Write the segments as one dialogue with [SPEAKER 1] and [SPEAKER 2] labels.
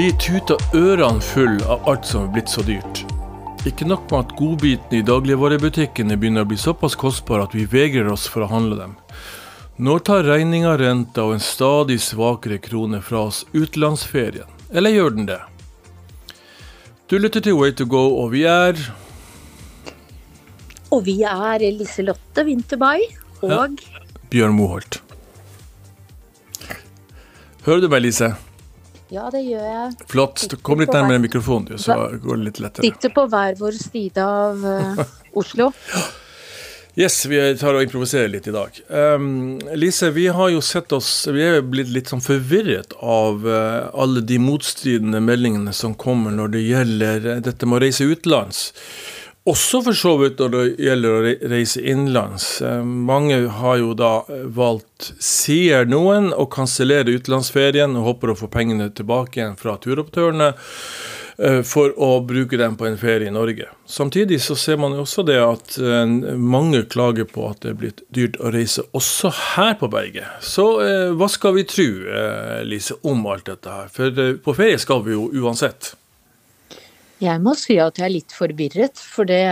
[SPEAKER 1] Vi blir tuta ørene full av alt som er blitt så dyrt. Ikke nok med at godbitene i dagligvarebutikkene begynner å bli såpass kostbare at vi vegrer oss for å handle dem. Nå tar regninga, renta og en stadig svakere krone fra oss utenlandsferien. Eller gjør den det? Du lytter til Way to go, og vi er
[SPEAKER 2] Og vi er Liselotte Winterby og
[SPEAKER 1] Bjørn Moholt. Hører du meg, Lise?
[SPEAKER 2] Ja, det gjør jeg.
[SPEAKER 1] Flott. Kom litt nærmere mikrofonen, du, så går det litt lettere.
[SPEAKER 2] Sitter på hver vår side av uh, Oslo.
[SPEAKER 1] Yes, vi tar og improviserer litt i dag. Um, Lise, vi har jo sett oss Vi er blitt litt sånn forvirret av uh, alle de motstridende meldingene som kommer når det gjelder uh, dette med å reise utenlands. Også for så vidt når det gjelder å reise innenlands. Uh, mange har jo da valgt, sier noen, å kansellere utenlandsferien og håper å få pengene tilbake igjen fra turoperatørene. Eh, for å bruke dem på en ferie i Norge. Samtidig så ser man jo også det at eh, mange klager på at det er blitt dyrt å reise også her på berget. Så eh, hva skal vi tro, Lise, om alt dette her? For på ferie skal vi jo uansett.
[SPEAKER 2] Jeg må si at jeg er litt forvirret, for det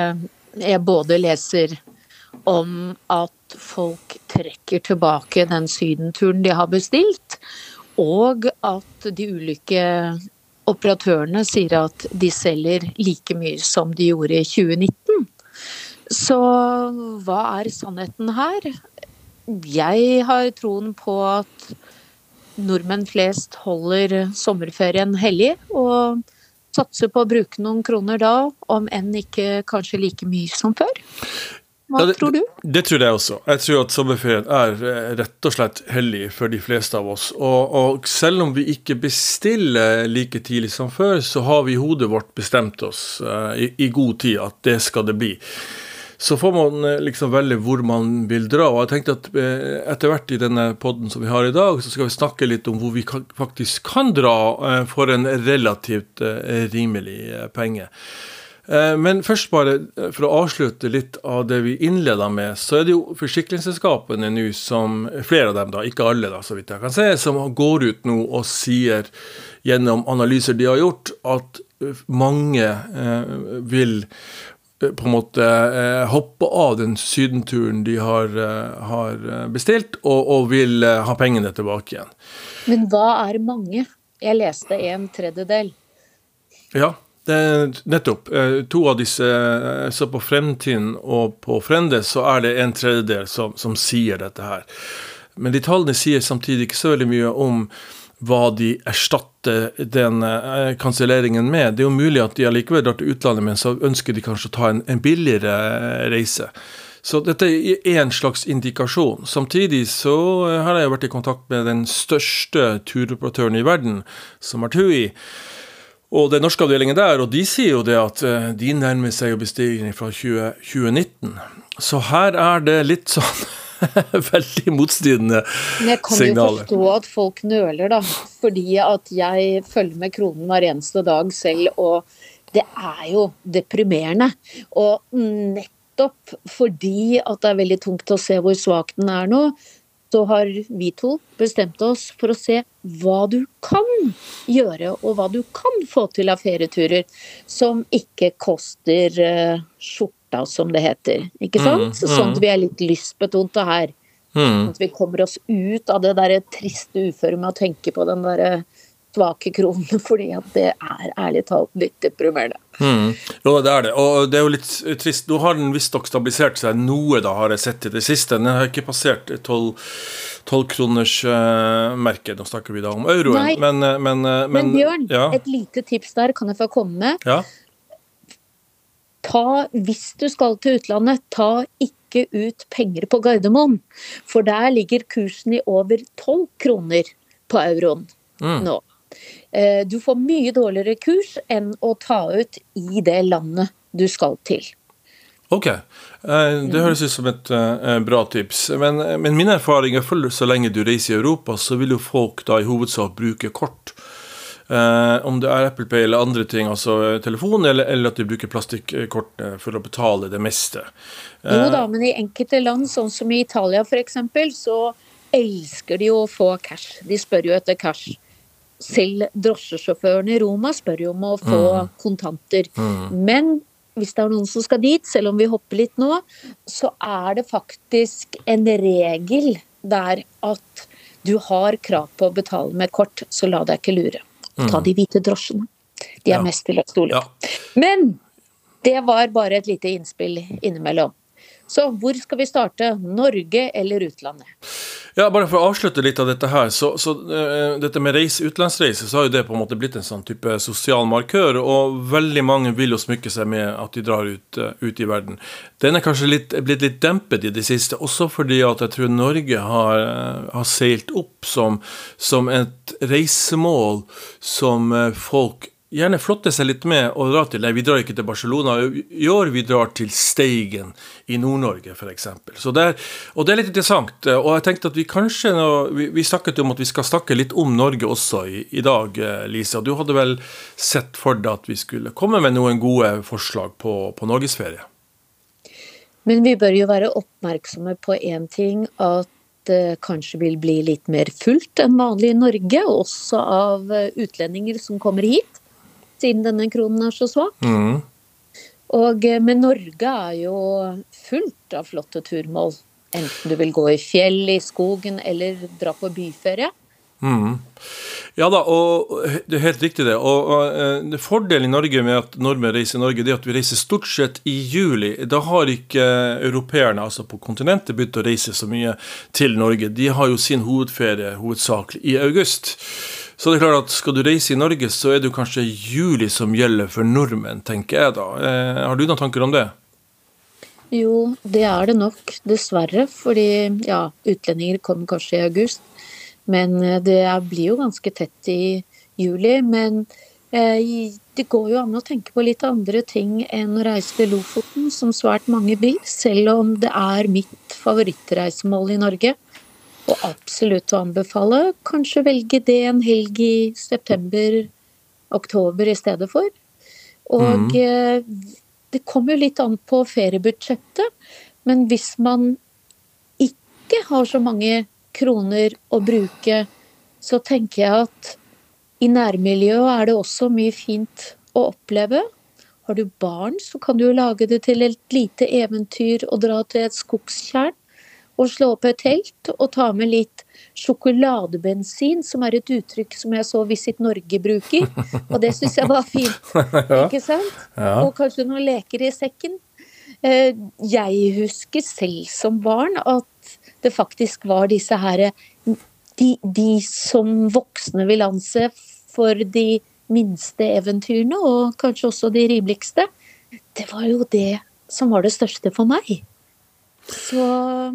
[SPEAKER 2] jeg både leser om at folk trekker tilbake den sydenturen de har bestilt, og at de ulike operatørene sier at de selger like mye som de gjorde i 2019. Så hva er sannheten her? Jeg har troen på at nordmenn flest holder sommerferien hellig, og satser på å bruke noen kroner da, om enn ikke kanskje like mye som før. Hva ja, det, tror du?
[SPEAKER 1] Det tror jeg også. Jeg tror at sommerferien er eh, rett og slett hellig for de fleste av oss. Og, og, selv om vi ikke bestiller like tidlig som før, så har vi i hodet vårt bestemt oss uh, i, i, god tid at det skal det bli. Så får man uh, liksom velge hvor man vil dra. Og jeg tenkte at uh, etter hvert i denne poden som vi har i dag, så skal vi snakke litt om hvor vi faktisk kan dra for en relativt rimelig penge. Eh, men først bare eh, for å avslutte litt av det vi innleda med, så er det jo forsikringsselskapene nå som Flere av dem, da, ikke alle, da, så vidt jeg kan se, som går ut nå og sier gjennom analyser de har gjort, at mange eh, vil eh, på en måte eh, hoppe av den sydenturen de har, eh, har bestilt, og, og vil ha pengene tilbake igjen.
[SPEAKER 2] Men hva er mange? Jeg leste en tredjedel.
[SPEAKER 1] Ja, det, nettopp. Eh, to av disse, eh, så på Fremtiden og på Frendes, så er det en tredjedel som, som sier dette her. Men de tallene sier samtidig ikke så veldig mye om hva de erstatter den eh, kanselleringen med. Det er jo mulig at de allikevel drar til utlandet, men så ønsker de kanskje å ta en, en billigere reise. Så dette er en slags indikasjon. Samtidig så har jeg vært i kontakt med den største turoperatøren i verden, som er TUI. Og den norske avdelingen der, og de sier jo det at eh, de nærmer seg jo bestigning fra 20, 2019. Så her er det litt sånn veldig motstridende signaler.
[SPEAKER 2] Men jeg kan signaler. jo forstå at folk nøler, da. Fordi at jeg følger med kronen hver eneste dag selv, og det er jo deprimerende. Og nettopp fordi at det er veldig tungt å se hvor svak den er nå, så har vi to bestemt oss for å se hva du kan gjøre, og hva du kan få til av ferieturer som ikke koster uh, skjorta, som det heter. Ikke sant? Mm, mm. Sånn at vi er litt lystbetonte her. Mm. Sånn at vi kommer oss ut av det der triste uføret med å tenke på den derre svake kronene, fordi at det er ærlig talt litt deprimerende.
[SPEAKER 1] Mm. Jo, det er det. Og det er jo litt trist. Nå har den visstnok stabilisert seg noe, da, har jeg sett i det siste. Den har ikke passert tolvkronersmerket. Uh, Nå snakker vi da om euroen.
[SPEAKER 2] Men, eh, men, men, men, Bjørn, ja. et lite tips der kan jeg få komme med.
[SPEAKER 1] Ja.
[SPEAKER 2] Ta, hvis du skal til utlandet, ta ikke ut penger på Gardermoen. For der ligger kursen i over tolv kroner på euroen mm. nå. Eh, du får mye dårligere kurs enn å ta ut i det landet du skal til.
[SPEAKER 1] Ok, eh, det høres ut som et eh, bra tips. Men, men min erfaring er at så lenge du reiser i Europa, så vil jo folk da i hovedsak bruke kort. Uh, om det er Apple Pay eller andre ting, altså telefon, eller, eller at de bruker plastikkort for å betale det meste.
[SPEAKER 2] Uh, jo da, men i enkelte land, sånn som i Italia f.eks., så elsker de å få cash. De spør jo etter cash. selv drosjesjåførene i Roma spør jo om å få mm. kontanter. Mm. Men hvis det er noen som skal dit, selv om vi hopper litt nå, så er det faktisk en regel der at du har krav på å betale med kort, så la deg ikke lure. Ta mm. de hvite drosjene. De er ja. mest til å stole på. Ja. Men det var bare et lite innspill innimellom. Så hvor skal vi starte? Norge eller utlandet?
[SPEAKER 1] Ja, Bare for å avslutte litt av dette her. så, så uh, Dette med reise, utenlandsreise, så har jo det på en måte blitt en sånn type sosial markør. Og veldig mange vil jo smykke seg med at de drar ut, uh, ut i verden. Den er kanskje litt, blitt litt dempet i det siste, også fordi at jeg tror Norge har, uh, har seilt opp som, som et reisemål som folk gjerne flotte seg litt med og dra til Nei, vi drar ikke til Barcelona i år, vi drar til Steigen i Nord-Norge f.eks. Og det er litt interessant. Og jeg tenkte at vi kanskje vi, vi, snakket om at vi skal snakke litt om Norge også i, i dag, Lise. Og du hadde vel sett for deg at vi skulle komme med noen gode forslag på, på norgesferie?
[SPEAKER 2] Men vi bør jo være oppmerksomme på én ting. at det kanskje vil bli litt mer fullt enn vanlig i Norge, også av utlendinger som kommer hit siden denne kronen er så svak. Mm. Og, med men Norge er jo fullt av flotte turmål. Enten du vil gå i fjell, i skogen eller dra på byferie. Mm.
[SPEAKER 1] Ja da, og det er helt riktig det. Og, og uh, Fordelen i Norge med at nordmenn reiser i Norge, det er at vi reiser stort sett i juli. Da har ikke europeerne altså på kontinentet begynt å reise så mye til Norge. De har jo sin hovedferie hovedsakelig i august. Så det er klart at skal du reise i Norge, så er det jo kanskje juli som gjelder for nordmenn, tenker jeg da. Eh, har du noen tanker om det?
[SPEAKER 2] Jo, det er det nok, dessverre. Fordi ja, utlendinger kommer kanskje i august. Men eh, det blir jo ganske tett i juli. Men eh, det går jo an å tenke på litt andre ting enn å reise til Lofoten, som svært mange vil. Selv om det er mitt favorittreisemål i Norge og absolutt å anbefale. Kanskje velge det en helg i september-oktober i stedet for. Og mm. det kommer jo litt an på feriebudsjettet, men hvis man ikke har så mange kroner å bruke, så tenker jeg at i nærmiljøet er det også mye fint å oppleve. Har du barn, så kan du jo lage det til et lite eventyr og dra til et skogstjern og slå opp et telt og ta med litt sjokoladebensin, som er et uttrykk som jeg så Visit Norge bruker. Og det syns jeg var fint. Ikke sant? Og kanskje noen leker i sekken. Eh, jeg husker selv som barn at det faktisk var disse her de, de som voksne vil anse for de minste eventyrene, og kanskje også de rimeligste. Det var jo det som var det største for meg.
[SPEAKER 1] Så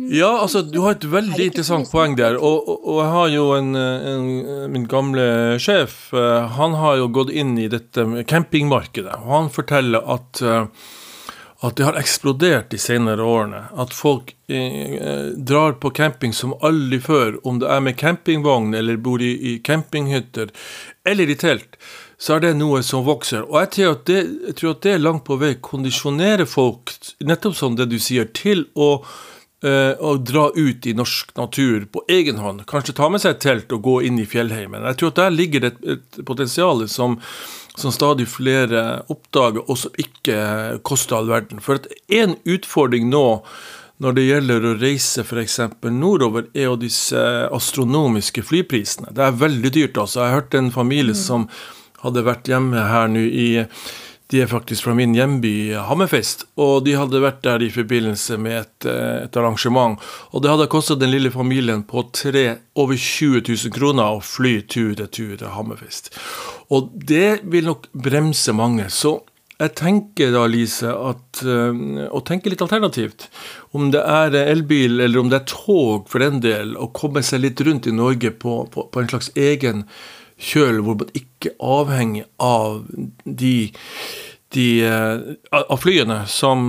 [SPEAKER 1] Ja, altså, du har et veldig interessant poeng der. Og, og, og, jeg har jo en, en, Min gamle sjef, eh, han har jo gått inn i dette campingmarkedet. Og han forteller at eh, at det har eksplodert de senere årene. At folk eh, drar på camping som aldri før, om det er med campingvogn eller bor i, i campinghytter eller i telt så er det noe som vokser. Og jeg tror, det, jeg tror at det, langt på vei kondisjonerer folk, nettopp som det du sier, til å, uh, å dra ut i norsk natur på egen hånd. Kanskje ta med seg et telt og gå inn i fjellheimen. Jeg tror at der ligger det et, et potensial som, som, stadig flere oppdager, og som ikke koster all verden. For at en utfordring nå når det gjelder å reise f.eks. nordover, er jo disse astronomiske flyprisene. Det er veldig dyrt. altså. Jeg har hørt en familie mm. som hadde vært hjemme her nå i de er faktisk fra min hjemby, Hammerfest. Og de hadde vært der i forbindelse med et, eh, et arrangement. Og det hadde kostet den lille familien på tre, over 20 000 kroner å fly tur-retur til Hammerfest. Og det vil nok bremse mange. Så jeg tenker da, Lise, at uh, å tenke litt alternativt. Om det er elbil eller om det er tog for den del, å komme seg litt rundt i Norge på, på, på en slags egen kjøl, hvor man ikke er avhengig av de, de eh, av flyene som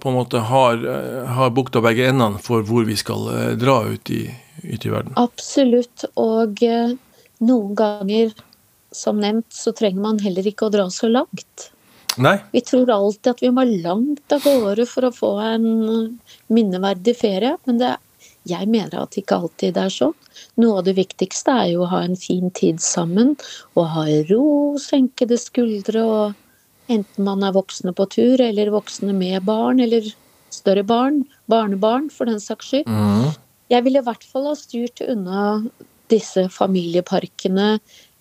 [SPEAKER 1] på en måte har, eh, har bukta begge endene for hvor vi skal eh, dra ut i, ut i verden.
[SPEAKER 2] Absolutt. Og noen ganger, som nevnt, så trenger man heller ikke å dra så langt.
[SPEAKER 1] Nei.
[SPEAKER 2] Vi tror alltid at vi må langt av gårde for å få en minneverdig ferie, men det jeg mener at ikke alltid det er sånn. Noe av det viktigste er jo å ha en fin tid sammen, og ha ro, senkede skuldre, og enten man er voksne på tur, eller voksne med barn, eller større barn, barnebarn for den saks skyld.
[SPEAKER 1] Mm.
[SPEAKER 2] Jeg ville i hvert fall ha styrt unna disse familieparkene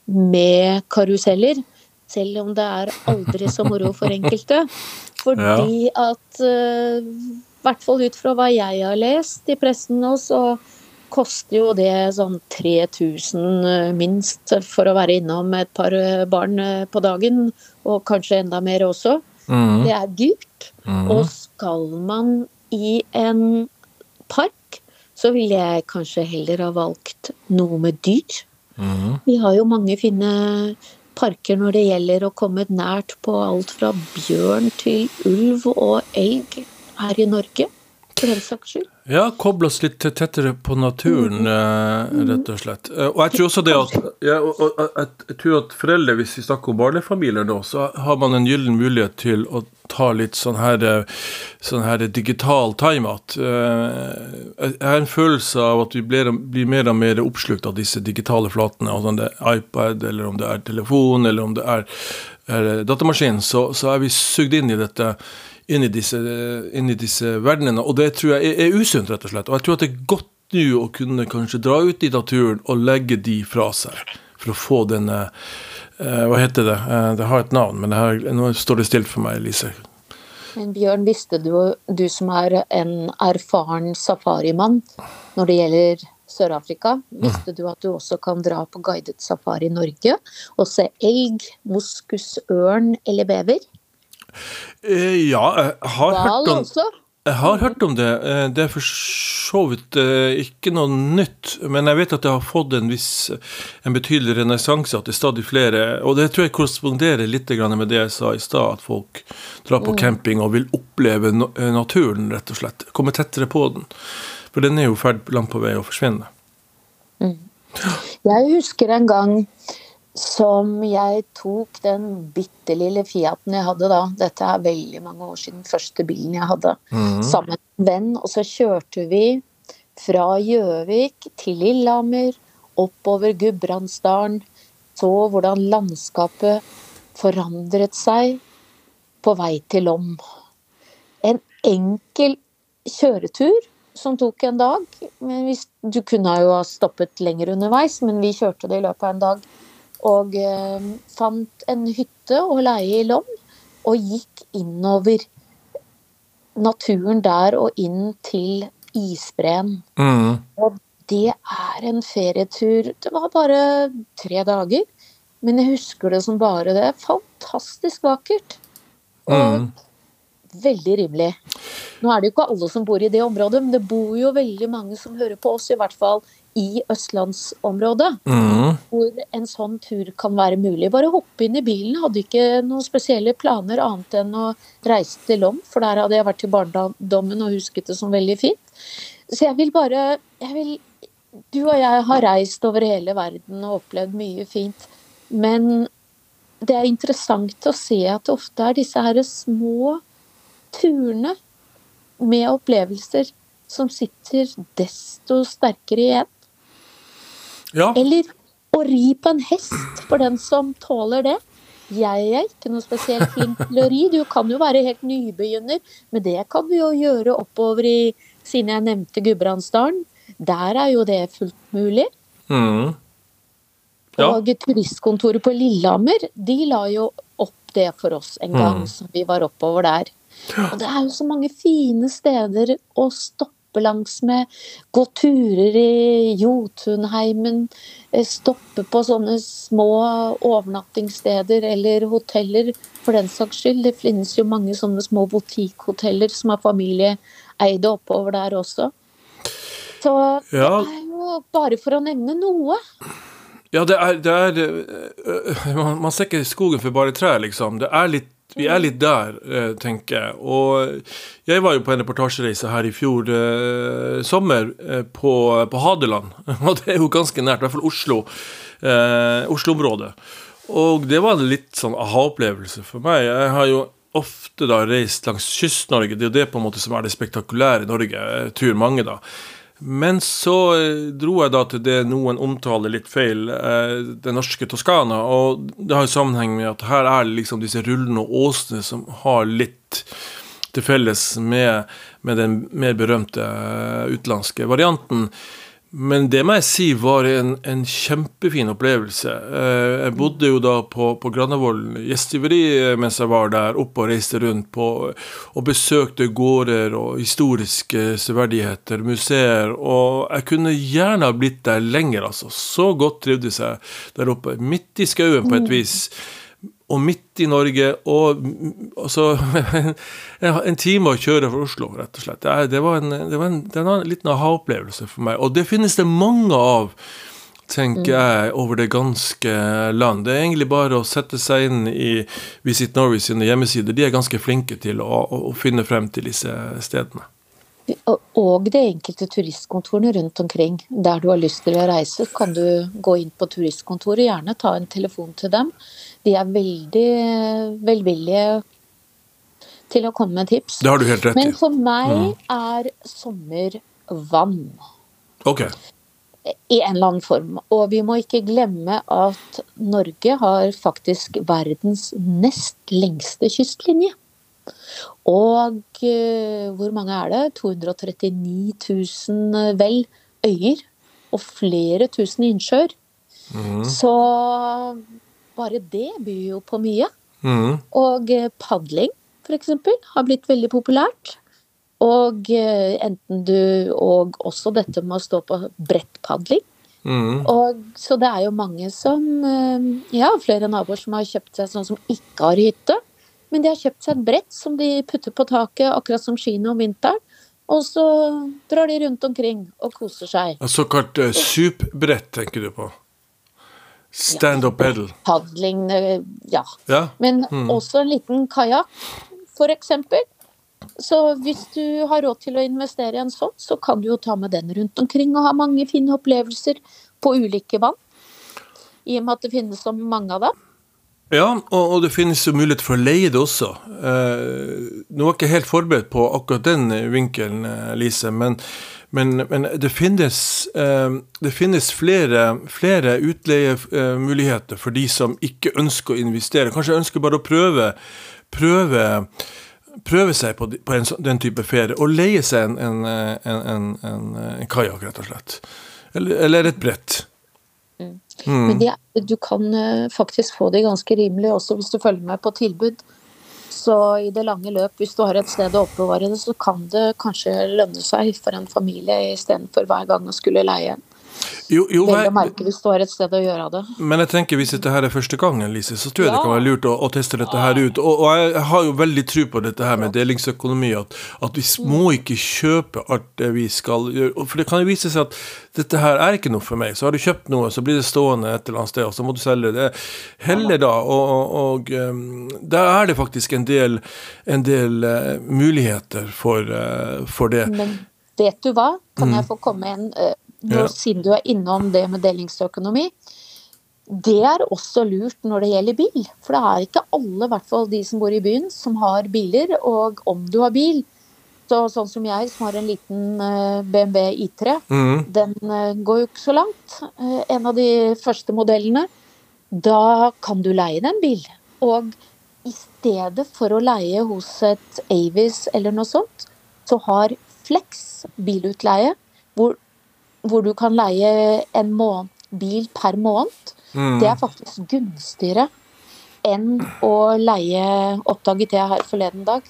[SPEAKER 2] med karuseller. Selv om det er aldri så moro for enkelte. Fordi at uh, I hvert fall ut fra hva jeg har lest i pressen nå, så koster jo det sånn 3000 eh, minst for å være innom et par eh, barn på dagen. Og kanskje enda mer også.
[SPEAKER 1] Mm.
[SPEAKER 2] Det er dyrt.
[SPEAKER 1] Mm.
[SPEAKER 2] Og skal man i en park, så ville jeg kanskje heller ha valgt noe med dyr.
[SPEAKER 1] Mm.
[SPEAKER 2] Vi har jo mange fine parker når det gjelder å komme nært på alt fra bjørn til ulv og elg her i Norge, for den saks skyld.
[SPEAKER 1] Ja, koble oss litt tettere på naturen, eh, rett og slett. Eh, Og jeg tror også det at ja, jeg, tror at foreldre, hvis vi snakker om barnefamilier nå, så har man en gyllen mulighet til å ta litt sånn her, eh, sånn her digital timeout. Jeg har en følelse av at vi blir, blir mer og mer oppslukt av disse digitale flatene. Altså om det er iPad, eller om det er telefon, eller om det er, er datamaskin, så, så er vi sugd inn i dette inn i disse, inn i disse verdenene. Og det tror jeg er, er usunt, rett og slett. Og jeg tror at det er godt nå å kunne kanskje dra ut i naturen og legge de fra seg, for å få denne eh, Hva heter det? Eh, det har et navn, men her, nå står det stilt for meg, Lise.
[SPEAKER 2] Men Bjørn, visste du, du som er en erfaren safarimann når det gjelder Sør-Afrika, visste du at du også kan dra på guidet safari i Norge og se elg, moskus, ørn eller bever?
[SPEAKER 1] Eh, ja, jeg har hørt om
[SPEAKER 2] også?
[SPEAKER 1] Jeg har hørt om det. Eh, Det er for så vidt eh, ikke noe nytt. Men jeg vet at det har fått en viss, en betydelig renessanse. At det er stadig flere Og det tror jeg korresponderer litt med det jeg sa i stad, at folk drar på camping og vil oppleve naturen, rett og slett. Komme tettere på den. For den er jo ferd langt på vei å forsvinne.
[SPEAKER 2] Jeg husker en gang som jeg tok den bitte lille Fiaten jeg hadde da, dette er veldig mange år siden, første bilen jeg hadde, sammen med en venn, og så kjørte vi fra Gjøvik til Lillehammer, oppover Gudbrandsdalen, så hvordan landskapet forandret seg på vei til Lom. En enkel kjøretur som tok en dag. Men du kunne jo ha stoppet lenger underveis, men vi kjørte det i løpet av en dag. Og eh, fant en hytte å leie i Lom, og gikk innover naturen der og inn til isbreen.
[SPEAKER 1] Mm.
[SPEAKER 2] Og det er en ferietur. Det var bare tre dager, men jeg husker det som bare det. Fantastisk vakkert. Og
[SPEAKER 1] Mm.
[SPEAKER 2] veldig rimelig. Nå er det jo ikke alle som bor i det området, men det bor jo veldig mange som hører på oss, i hvert fall i østlandsområdet,
[SPEAKER 1] Mm.
[SPEAKER 2] hvor en sånn tur kan være mulig. Bare hoppe inn i bilen. Hadde ikke noen spesielle planer annet enn å reise til Lom, for der hadde jeg vært i barndommen og husket det som veldig fint. Så jeg vil bare jeg vil, Du og jeg har reist over hele verden og opplevd mye fint, men det er interessant å se at det ofte er disse her små turene med opplevelser som sitter desto sterkere igjen.
[SPEAKER 1] Ja.
[SPEAKER 2] Eller å ri på en hest, for den som tåler det. Jeg er ikke noe spesielt flink til å ri. Du kan jo være helt nybegynner, men det kan du jo gjøre oppover i Siden jeg nevnte Gudbrandsdalen, der er jo det fullt mulig.
[SPEAKER 1] Mm. Ja.
[SPEAKER 2] Og turistkontoret på Lillehammer, de la jo opp det for oss en gang
[SPEAKER 1] Mm.
[SPEAKER 2] som vi var oppover der. Og det er jo så mange fine steder å stoppe langs med. Gå turer i Jotunheimen. eh, Stoppe på sånne små overnattingssteder eller hoteller, for den saks skyld. Det finnes jo mange sånne små butikkhoteller som er familieeide oppover der også. Så
[SPEAKER 1] Ja.
[SPEAKER 2] det er jo bare for å nevne noe.
[SPEAKER 1] Ja, det er, det er øh, øh, man, man ser ikke skogen for bare trær, liksom. Det er litt, vi er litt der, øh, tenker jeg. Og jeg var jo på en reportasjereise her i fjor eh, sommer øh, på, på Hadeland. Og det er jo ganske nært, i hvert fall Oslo. Eh, Oslo-området. Og det var en litt sånn aha-opplevelse for meg. Jeg har jo ofte da reist langs Kyst-Norge. Det er jo det på en måte som er det spektakulære i Norge. Tror mange, da. Men så eh, dro jeg da til det noen omtaler litt feil, eh, det norske Toskana. Og det har jo sammenheng med at her er liksom disse rullene og åsene som har litt til felles med, med den mer berømte eh, utenlandske varianten. Men det må jeg si var en, en kjempefin opplevelse. Eh, jeg bodde jo da på, på Granavolden gjestgiveri eh, mens jeg var der oppe og reiste rundt på og besøkte gårder og historiske severdigheter, museer. Og jeg kunne gjerne ha blitt der lenger, altså. Så godt trivdes jeg der oppe. Midt i skauen på et vis og midt i Norge, og altså En time å kjøre fra Oslo, rett og slett. Det, det var en, det var en, det var en liten aha-opplevelse for meg. Og det finnes det mange av, tenker mm. jeg, over det ganske land. Det er egentlig bare å sette seg inn i Visit Norway sine hjemmesider. De er ganske flinke til å, å finne frem til disse stedene.
[SPEAKER 2] Og de enkelte turistkontorene rundt omkring. Der du har lyst til å reise, kan du gå inn på turistkontoret, gjerne ta en telefon til dem de er veldig velvillige til å komme med tips.
[SPEAKER 1] Det har du helt rett
[SPEAKER 2] i. Men for meg mm. er sommer vann.
[SPEAKER 1] Ok.
[SPEAKER 2] I en eller annen form. Og vi må ikke glemme at Norge har faktisk verdens nest lengste kystlinje. Og uh, hvor mange er det? 239 000 vel øyer. Og flere tusen innsjøer. Mm. Så bare det byr jo på mye. Mm. Og eh, padling, f.eks., har blitt veldig populært. Og eh, enten du Og også dette med å stå på brettpadling. Mm. Og, så det er jo mange som eh, Ja, flere naboer som har kjøpt seg sånn som ikke har hytte. Men de har kjøpt seg et brett som de putter på taket, akkurat som skiene om vinteren. Og så drar de rundt omkring og koser seg.
[SPEAKER 1] Såkalt uh, supbrett, tenker du på? Stand up pedal.
[SPEAKER 2] Padling, ja.
[SPEAKER 1] ja.
[SPEAKER 2] Men mm. også en liten kajakk, f.eks. Så hvis du har råd til å investere i en sånn, så kan du jo ta med den rundt omkring og ha mange fine opplevelser på ulike vann. I og med at det finnes så mange av dem.
[SPEAKER 1] Ja, og, og, det finnes jo mulighet for å leie det også. Eh, nå var jeg ikke helt forberedt på akkurat den vinkelen, eh, Lise, men men, men det, finnes, eh, det finnes, flere, flere utleiemuligheter for de som ikke ønsker å investere. Kanskje ønsker bare å prøve, prøve, prøve seg på, en, den type ferie. Og leie seg en, en, en, en, en kajakk, rett og slett. Eller, eller et brett.
[SPEAKER 2] Mm. Mm. Men det, du kan eh, faktisk få det ganske rimelig også hvis du følger med på tilbud. Så i det lange løp, hvis du har et sted å oppbevare det, så kan det kanskje lønne seg for en familie istedenfor hver gang å skulle leie en.
[SPEAKER 1] Jo, jo,
[SPEAKER 2] Vel å merke du har et sted å gjøre det.
[SPEAKER 1] Men jeg tenker hvis dette her er første gangen, Lise, så tror jeg ja. det kan være lurt å, å teste dette her ut. Og, og, jeg har jo veldig tro på dette her med delingsøkonomi, at, at vi må ikke kjøpe alt det vi skal gjøre. For det kan jo vise seg at dette her er ikke noe for meg. Så har du kjøpt noe, så blir det stående et eller annet sted, og så må du selge det. Heller da, og, og og der er det faktisk en del, en del uh, muligheter for, uh, for, det.
[SPEAKER 2] Men vet du hva, kan mm. jeg få komme en uh, ja. siden du er innom det med delingsøkonomi. Det er også lurt når det gjelder bil. For det er ikke alle, i hvert fall de som bor i byen, som har biler. Og om du har bil, så sånn som jeg, som har en liten eh, BMW I3, mm. den eh, går jo ikke så langt. Eh, en av de første modellene. Da kan du leie deg en bil. Og i stedet for å leie hos et Avis eller noe sånt, så har Flex bilutleie, hvor hvor du kan leie en måned, bil per måned, mm. det er faktisk gunstigere enn å leie Oppdaget jeg her forleden dag.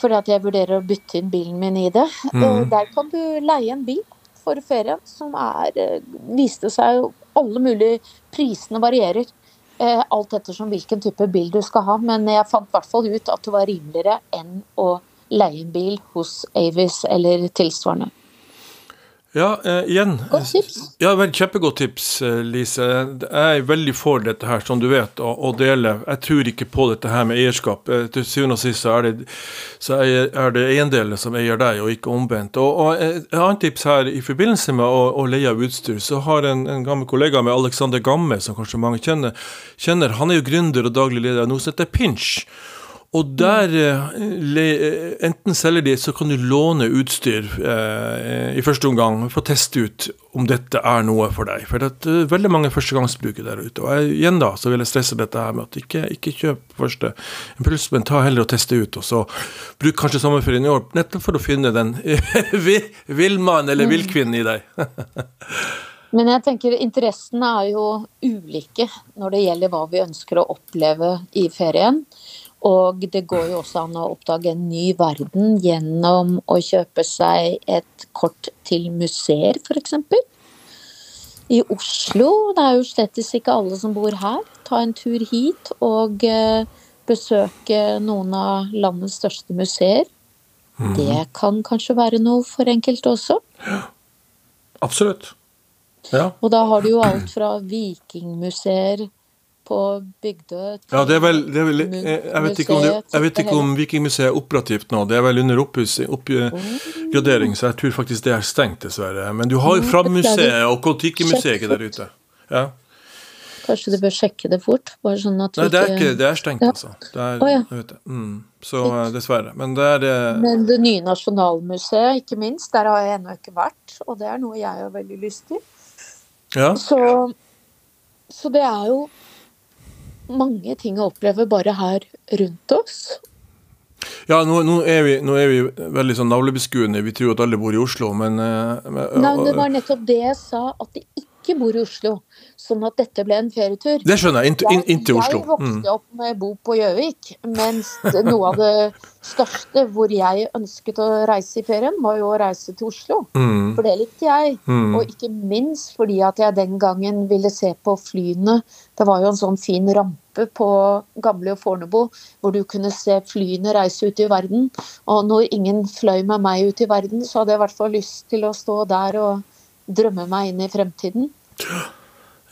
[SPEAKER 2] Fordi at jeg vurderer å bytte inn bilen min i det. Mm. Der kan du leie en bil for ferien som er eh, Viste seg alle mulige Prisene varierer. Eh, alt ettersom hvilken type bil du skal ha. Men jeg fant i hvert fall ut at det var rimeligere enn å leie en bil hos Avis eller tilsvarende.
[SPEAKER 1] Ja, eh, igjen.
[SPEAKER 2] Godt tips.
[SPEAKER 1] Ja, vel, Kjempegodt tips, eh, Lise. Jeg er veldig for dette her, som du vet, å, å dele. Jeg tror ikke på dette her med eierskap. Eh, til syvende og sist så er det, så er det eiendeler som eier deg, og ikke omvendt. Og, og Et annet tips her, i forbindelse med å, å leie av utstyr, så har en, en gammel kollega med Alexander Gamme, som kanskje mange kjenner, kjenner, han er jo gründer og daglig leder av noe som heter Pinch. Og der eh, Enten selger de, så kan du låne utstyr eh, i første omgang for å teste ut om dette er noe for deg. For det er veldig mange førstegangsbrukere der ute. Og jeg, igjen da, så vil jeg stresse dette her med at ikke, ikke kjøp første impuls, men ta heller og teste ut. Og så bruk kanskje sommerferien i år nettopp for å finne den villmannen eller mm. villkvinnen i deg.
[SPEAKER 2] Men jeg tenker interessene er jo ulike når det gjelder hva vi ønsker å oppleve i ferien. Og det går jo også an å oppdage en ny verden gjennom å kjøpe seg et kort til museer, f.eks. I Oslo, det er jo slett ikke alle som bor her. Ta en tur hit og eh, besøke noen av landets største museer. Mm. Det kan kanskje være noe for enkelte også.
[SPEAKER 1] Ja, absolutt. Ja.
[SPEAKER 2] Og da har du jo alt fra vikingmuseer på Bygdø
[SPEAKER 1] Ja, det er vel, det er vel jeg, vet ikke om, det, jeg vet ikke om Vikingmuseet er operativt nå. Det er vel under oppgradering, så jeg tror faktisk det er stengt, dessverre. Men du har jo Fram-museet og Kon-Tiki-museet der ute. Ja.
[SPEAKER 2] Kanskje du bør sjekke det fort? Bare sånn at
[SPEAKER 1] Nei, det er, ikke, det er stengt, altså. Det er, oh, ja. vet jeg. Mm. Så dessverre. Men det er eh,
[SPEAKER 2] Men det nye Nasjonalmuseet, ikke minst, der har jeg ennå ikke vært. Og det er noe jeg har veldig lyst til.
[SPEAKER 1] Ja.
[SPEAKER 2] Så, så det er jo mange ting å oppleve bare her rundt oss.
[SPEAKER 1] Ja, nå, nå, er vi, nå, er vi, veldig sånn navlebeskuende. Vi tror at alle bor i Oslo, men,
[SPEAKER 2] eh, men Nei, det var nettopp det jeg sa, at de ikke bor i Oslo. Sånn at dette ble en ferietur.
[SPEAKER 1] Det skjønner jeg. Inntil, inntil Oslo.
[SPEAKER 2] Jeg vokste mm. opp med bo på Gjøvik, mens noe av det største hvor jeg ønsket å reise i ferien, var jo å reise til Oslo.
[SPEAKER 1] Mm.
[SPEAKER 2] For det likte jeg. Mm. Og ikke minst fordi at jeg den gangen ville se på flyene. Det var jo en sånn fin rampe på gamle Fornebu hvor du kunne se flyene reise ut i verden. Og når ingen fløy med meg ut i verden, så hadde jeg i hvert fall lyst til å stå der og drømme meg inn i fremtiden.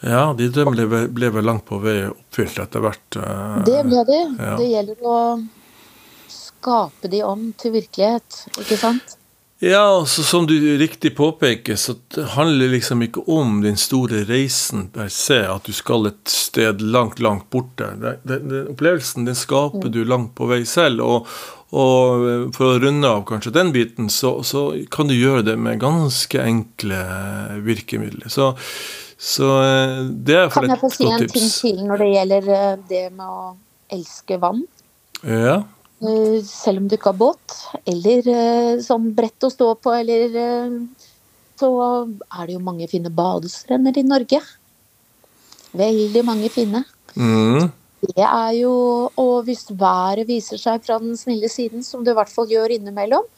[SPEAKER 1] Ja, de drømmene ble, ble, vel langt på vei oppfylt etter hvert.
[SPEAKER 2] Uh, det ble de. Ja. Det gjelder å skape de om til virkelighet, ikke sant?
[SPEAKER 1] Ja, altså som du riktig påpeker, så handler det liksom ikke om den store reisen per se, at du skal et sted langt, langt borte. Den, den opplevelsen den skaper mm. du langt på vei selv. og og eh, for å runde av kanskje den biten, så, så kan du gjøre det med ganske enkle virkemidler. Så, så eh, det er for
[SPEAKER 2] et godt tips. Kan jeg få si en ting til når det gjelder eh, det med å elske vann?
[SPEAKER 1] Ja.
[SPEAKER 2] Selv om du ikke har båt, eller sånn brett å stå på, eller Så er det jo mange fine badestrender i Norge. Veldig mange fine.
[SPEAKER 1] Mm
[SPEAKER 2] det er jo Og hvis været viser seg fra den snille siden, som det i hvert fall gjør innimellom,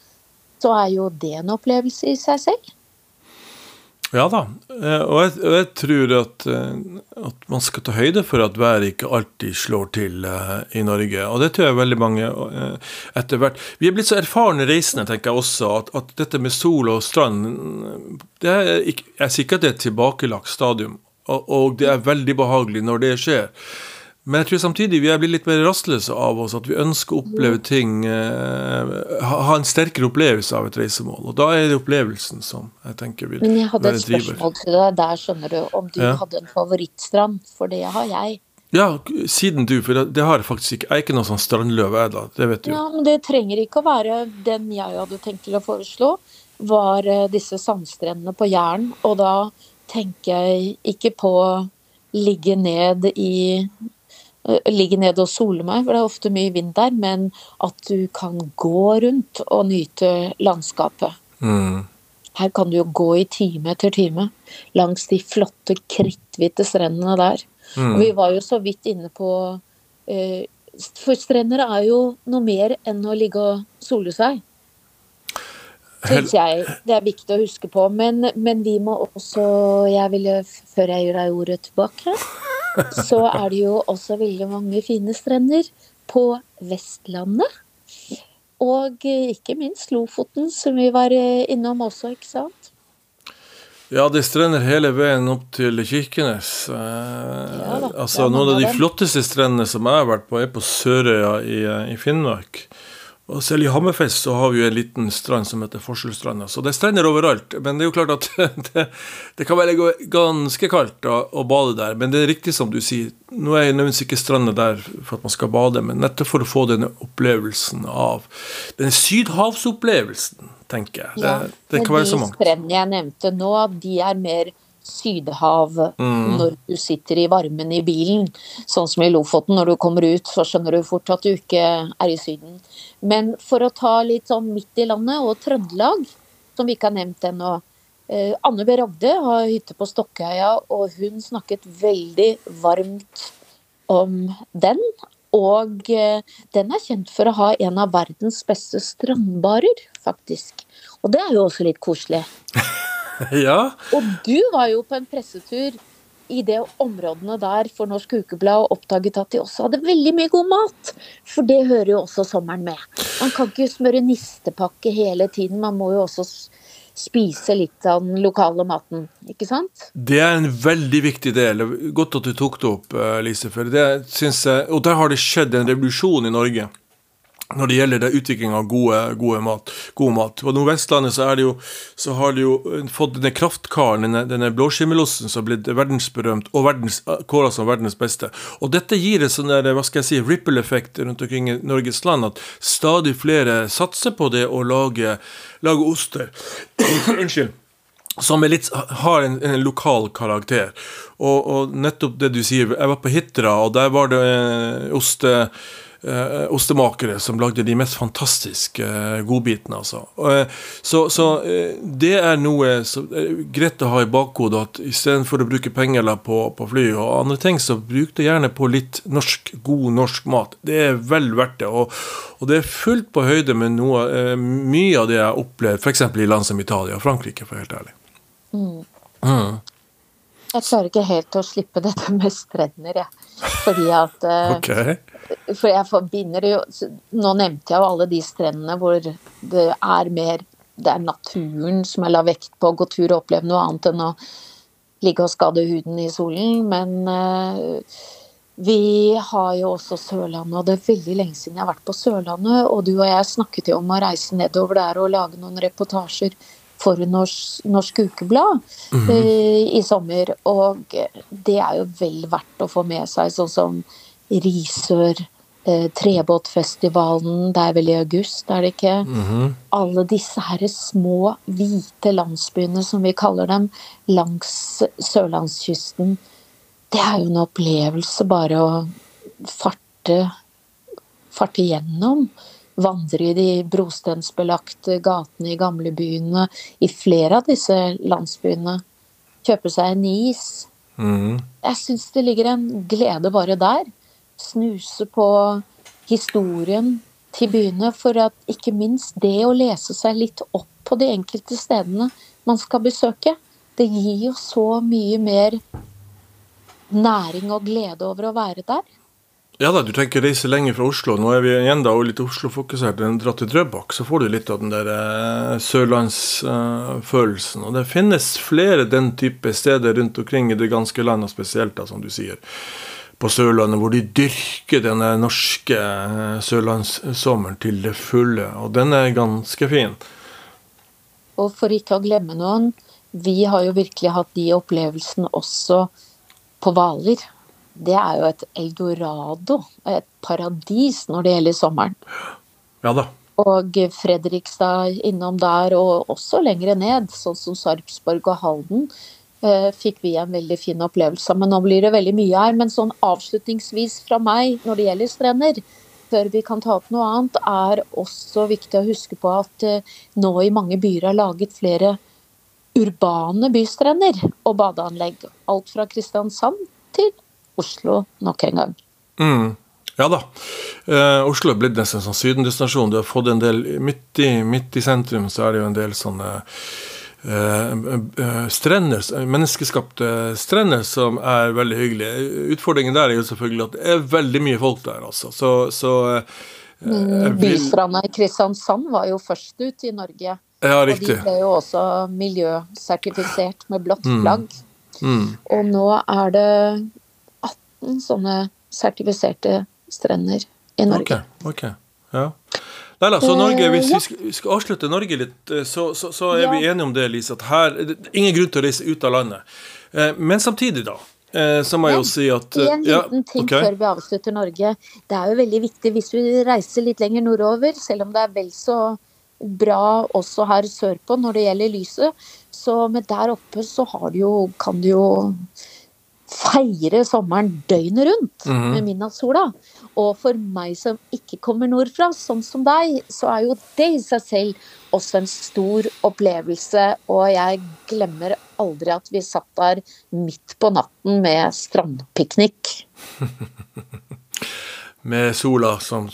[SPEAKER 2] så er jo det en opplevelse i seg selv.
[SPEAKER 1] Ja da, eh, og jeg, og jeg tror at, eh, at, man skal ta høyde for at været ikke alltid slår til uh, i Norge. Og det tror jeg veldig mange etter hvert Vi er blitt så erfarne reisende, tenker jeg også, at, at dette med sol og strand det er ikke, Jeg sier ikke at det er et tilbakelagt stadium, og, og det er veldig behagelig når det skjer. Men jeg tror samtidig vi er blitt litt mer rastløse av oss. At vi ønsker å oppleve ting eh, Ha en sterkere opplevelse av et reisemål. Og da er det opplevelsen som jeg tenker vil være driver.
[SPEAKER 2] Men jeg hadde et spørsmål til deg der, skjønner du. Om du ja. hadde en favorittstrand. For det har jeg.
[SPEAKER 1] Ja, siden du, for det, det har jeg faktisk ikke. Jeg er ikke noen sånn strandløve, jeg, da. Det vet du.
[SPEAKER 2] Ja, men det trenger ikke å være den jeg hadde tenkt til å foreslå. Var eh, disse sandstrendene på Jæren. Og da tenker jeg ikke på ligge ned i ligge nede og sole meg, for det er ofte mye vind der, men at du kan gå rundt og nyte landskapet.
[SPEAKER 1] Mm.
[SPEAKER 2] Her kan du jo gå i time etter time langs de flotte, kritthvite strendene der. Mm. Og vi var jo så vidt inne på eh, For strender er jo noe mer enn å ligge og sole seg. Syns jeg. Det er viktig å huske på. Men, men vi må også Jeg ville, før jeg gir deg ordet tilbake så er det jo også veldig mange fine strender på Vestlandet. Og ikke minst Lofoten, som vi var innom også, ikke sant?
[SPEAKER 1] Ja, det strender hele veien opp til Kirkenes. Eh, ja, altså, Noen av de flotteste strendene som jeg har vært på, er på Sørøya i, i Finnmark. Og selv i Hammerfest så har vi jo en liten strand som heter Forskjellstranda. Så det er strender overalt. Men det er jo klart at det, det kan være ganske kaldt å, å, bade der. Men det er riktig som du sier. Nå er jeg nødvendigvis ikke stranda der for at man skal bade, men nettopp for å få denne opplevelsen av Den sydhavsopplevelsen, tenker jeg. Det, ja, det kan være så
[SPEAKER 2] mangt. De strendene jeg nevnte nå, de er mer Sydhav mm. når du sitter i varmen i bilen. Sånn som i Lofoten, når du kommer ut, så skjønner du fort at du ikke er i Syden. Men for å ta litt sånn midt i landet, og Trøndelag, som vi ikke har nevnt ennå. Eh, Anne B. Ragde har hytte på Stokkøya, og hun snakket veldig varmt om den. Og eh, den er kjent for å ha en av verdens beste strandbarer, faktisk. Og det er jo også litt koselig.
[SPEAKER 1] ja.
[SPEAKER 2] Og du var jo på en pressetur i det områdene der for Norsk Ukeblad og oppdaget at de også hadde veldig mye god mat. For det hører jo også sommeren med. Man kan ikke smøre nistepakke hele tiden, man må jo også spise litt av den lokale maten, ikke sant?
[SPEAKER 1] Det er en veldig viktig del. Godt at du tok det opp, eh, Lise. For det synes jeg, og der har det skjedd en revolusjon i Norge når det gjelder utvikling av gode, gode mat, god mat. På Nordvestlandet så, jo, så, har de jo fått denne kraftkaren, denne, denne blåskimmelosten som har blitt verdensberømt og verdens, kåra som verdens beste. Og dette gir en sånn der, hva skal jeg si, ripple-effekt rundt omkring i Norges land, at stadig flere satser på det å lage, lage oster. Unnskyld som litt, har en, en, lokal karakter. Og, og, nettopp det du sier Jeg var på Hitra, og der var det eh, oste eh, ostemakere som lagde de mest fantastiske eh, godbitene. Altså. Eh, så, så eh, det er noe som er greit å ha i bakhodet at istedenfor å bruke penger på, på fly og andre ting, så bruk det gjerne på litt norsk, god norsk mat. Det er vel verdt det. Og, og det er fullt på høyde med noe, mye av det jeg har opplevd f.eks. i land som Italia og Frankrike, for helt ærlig. Mm.
[SPEAKER 2] Mm. Jeg klarer ikke helt å slippe dette med strender, jeg. Fordi at
[SPEAKER 1] okay.
[SPEAKER 2] For jeg forbinder jo Nå nevnte jeg jo alle de strendene hvor det er mer Det er naturen som jeg la vekt på, å gå tur og oppleve noe annet enn å ligge og skade huden i solen. Men uh, vi har jo også Sørlandet, og det er veldig lenge siden jeg har vært på Sørlandet. Og du og jeg snakket jo om å reise nedover der og lage noen reportasjer for Norsk, Norsk Ukeblad mm -hmm. i sommer. Og det er jo vel verdt å få med seg, sånn som Risør, eh, Trebåtfestivalen, det er vel i august, er det ikke? Mm -hmm. Alle disse her små, hvite landsbyene, som vi kaller dem, langs sørlandskysten. Det er jo en opplevelse bare å farte, farte gjennom vandre i de brostensbelagte gatene i gamlebyene i flere av disse landsbyene. Kjøpe seg en is. Mm. Jeg syns det ligger en glede bare der. Snuse på historien til byene, for at ikke minst det å lese seg litt opp på de enkelte stedene man skal besøke, det gir jo så mye mer næring og glede over å være der.
[SPEAKER 1] Ja da, du tenker reise lenger fra Oslo. Nå er vi igjen da og litt Oslo-fokusert. Dra til Drøbak, så får du litt av den der eh, sørlandsfølelsen. Eh, og det finnes flere den type steder rundt omkring i det ganske land, og spesielt da, som du sier, på Sørlandet, hvor de dyrker denne norske eh, sørlandssommeren til det fulle. Og den er ganske fin.
[SPEAKER 2] Og for ikke å glemme noen, vi har jo virkelig hatt de opplevelsene også på Hvaler det er jo et eldorado, et paradis når det gjelder sommeren.
[SPEAKER 1] Ja da.
[SPEAKER 2] Og Fredrikstad innom der, og også lengre ned, sånn som Sarpsborg og Halden, fikk vi en veldig fin opplevelse Men nå blir det veldig mye her. Men sånn avslutningsvis fra meg når det gjelder strender, før vi kan ta opp noe annet, er også viktig å huske på at eh, nå i mange byer er laget flere urbane bystrender og badeanlegg. Alt fra Kristiansand til Oslo nok en gang.
[SPEAKER 1] Mm. Ja da. Eh, Oslo er blitt nesten sånn sydendestinasjon. Du har fått en del midt i, midt i, sentrum så er det jo en del sånne eh, eh strender, menneskeskapte strender som er veldig hyggelige. Utfordringen der er jo selvfølgelig at det er veldig mye folk der, altså. Så, så
[SPEAKER 2] eh, mm, Bystranda i Kristiansand var jo først ut i Norge.
[SPEAKER 1] Ja, riktig.
[SPEAKER 2] Og de ble jo også miljøsertifisert med blått mm. flagg. Mm. Mm. Og nå er det 18 sånne sertifiserte strender i Norge.
[SPEAKER 1] Ok, ok, ja. Nei så Norge, Hvis vi skal, skal avslutte Norge litt, eh, så, så, så er
[SPEAKER 2] Ja.
[SPEAKER 1] vi enige om det, Lise, at her det er ingen grunn til å reise ut av landet. Eh, Men samtidig, da, eh, så må jeg jo si at
[SPEAKER 2] En
[SPEAKER 1] ja,
[SPEAKER 2] liten ting
[SPEAKER 1] okay.
[SPEAKER 2] før vi avslutter Norge. Det er jo veldig viktig hvis vi reiser litt lenger nordover, selv om det er vel så bra også her sørpå når det gjelder lyset. Så men der oppe så har du jo, kan du jo feire sommeren døgnet rundt
[SPEAKER 1] Mhm.
[SPEAKER 2] med midnattssola. Og for meg som ikke kommer nordfra, sånn som deg, så er jo det i seg selv også en stor opplevelse. Og jeg glemmer aldri at vi satt der midt på natten med strandpiknik.
[SPEAKER 1] Med sola som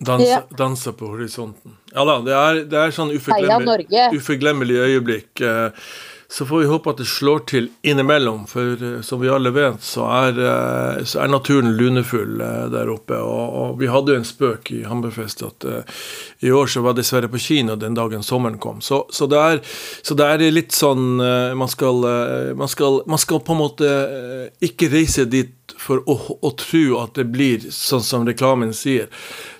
[SPEAKER 1] danser,
[SPEAKER 2] Ja.
[SPEAKER 1] danser på horisonten. Ja da, det er, det er sånn uforglemmelig,
[SPEAKER 2] Norge!
[SPEAKER 1] uforglemmelig øyeblikk. Så får vi håpe at det slår til innimellom, for eh, som vi alle vet, så er, eh, så er naturen lunefull eh, der oppe. Og, og vi hadde jo en spøk i Hammerfest at uh, i år så var dessverre på kino den dagen sommeren kom. Så, så, det, er, så det er litt sånn uh, man skal, uh, man skal, man skal på en måte ikke reise dit for å, å tro at det blir sånn som reklamen sier.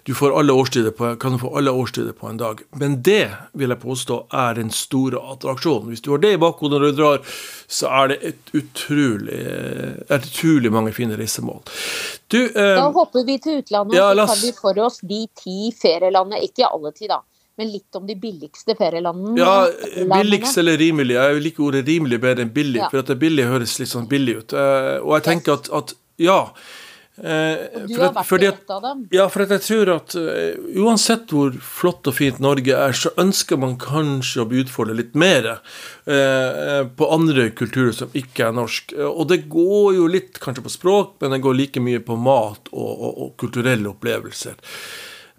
[SPEAKER 1] Du får alle årstider på, kan få alle årstider på en dag. Men det vil jeg påstå er den store attraksjonen. Hvis du har det i bakhodet når du drar, så er det et utrolig, et utrolig mange fine reisemål. Du, eh,
[SPEAKER 2] Da hopper vi til utlandet,
[SPEAKER 1] Ja,
[SPEAKER 2] så tar vi for oss de ti ferielandene. Ikke alle ti, da, men litt om de billigste ferielandene.
[SPEAKER 1] ja, billigst eller rimelig. Jeg liker ordet rimelig bedre enn billig,
[SPEAKER 2] Ja.
[SPEAKER 1] for at det billig høres litt sånn billig ut. Eh, og jeg tenker at, at ja. eh,
[SPEAKER 2] Du har vært i ett av dem.
[SPEAKER 1] Ja, for jeg tror at eh, uansett hvor flott og fint Norge er, så ønsker man kanskje å bli litt mer eh, på andre kulturer som ikke er norsk. Og det går jo litt kanskje på språk, men det går like mye på mat og, og, og kulturelle opplevelser.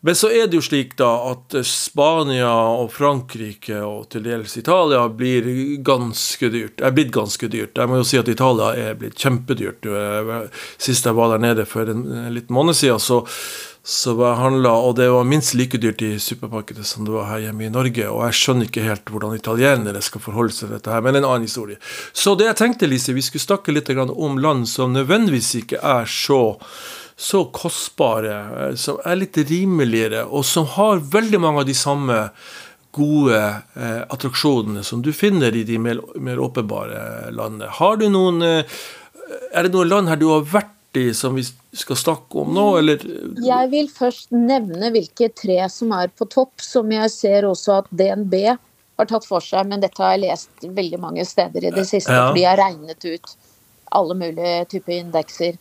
[SPEAKER 1] Men så er det jo slik da at eh, Spania og Frankrike og til dels Italia blir ganske dyrt. Er blitt ganske dyrt. Jeg må jo si at Italia er blitt kjempedyrt. Eh, Sist jeg var der nede for en, en liten måned siden, så, så var jeg handla, og det var minst like dyrt i supermarkedet som det var her hjemme i Norge. Og jeg skjønner ikke helt hvordan italienere skal forholde seg til dette her, men en annen historie. Så det jeg tenkte, Lise, vi skulle snakke litt om land som nødvendigvis ikke er så så kostbare, eh, som er litt rimeligere, og som har veldig mange av de samme gode eh, attraksjonene som du finner i de mer, mer åpenbare landene. Har du noen eh, Er det noen land her du har vært i som vi skal snakke om nå, eller?
[SPEAKER 2] Jeg vil først nevne hvilke tre som er på topp, som jeg ser også at DNB har tatt for seg, men dette har jeg lest veldig mange steder i det siste,
[SPEAKER 1] Ja.
[SPEAKER 2] fordi jeg har regnet ut alle mulige typer indekser.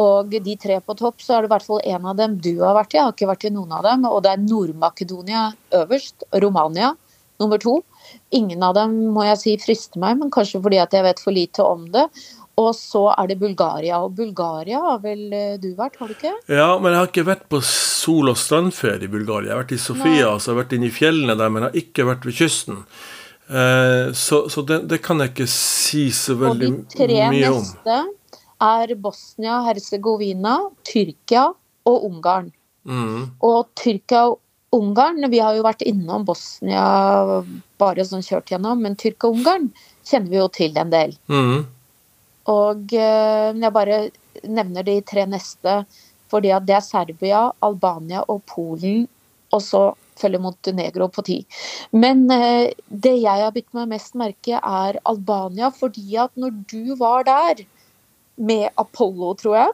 [SPEAKER 2] Og de tre på topp, så er det i hvert fall en av dem du har vært i. Jeg har ikke vært i noen av dem. Og det er Nord-Makedonia øverst. Romania nummer to. Ingen av dem må jeg si frister meg, men kanskje fordi at jeg vet for lite om det. Og så er det Bulgaria. Og Bulgaria har vel eh, du vært, har du ikke?
[SPEAKER 1] Ja, men jeg har ikke vært på sol- og strandferie i Bulgaria. Jeg har vært i Sofia,
[SPEAKER 2] Nei.
[SPEAKER 1] så jeg har vært inne i fjellene der, men jeg har ikke vært ved kysten. Eh, så så det, det kan jeg ikke si så veldig mye om.
[SPEAKER 2] Og de tre neste er Bosnia-Hercegovina, Tyrkia og Ungarn.
[SPEAKER 1] Mm.
[SPEAKER 2] Og Tyrkia og Ungarn, vi har jo vært innom Bosnia bare sånn kjørt gjennom, men Tyrkia og Ungarn kjenner vi jo til en del.
[SPEAKER 1] Mm.
[SPEAKER 2] Og eh, jeg bare nevner de tre neste, fordi at det er Serbia, Albania og Polen, og så følger Montenegro på ti. Men eh, det jeg har bitt meg mest merke, er Albania, fordi at når du var der med Apollo, tror jeg,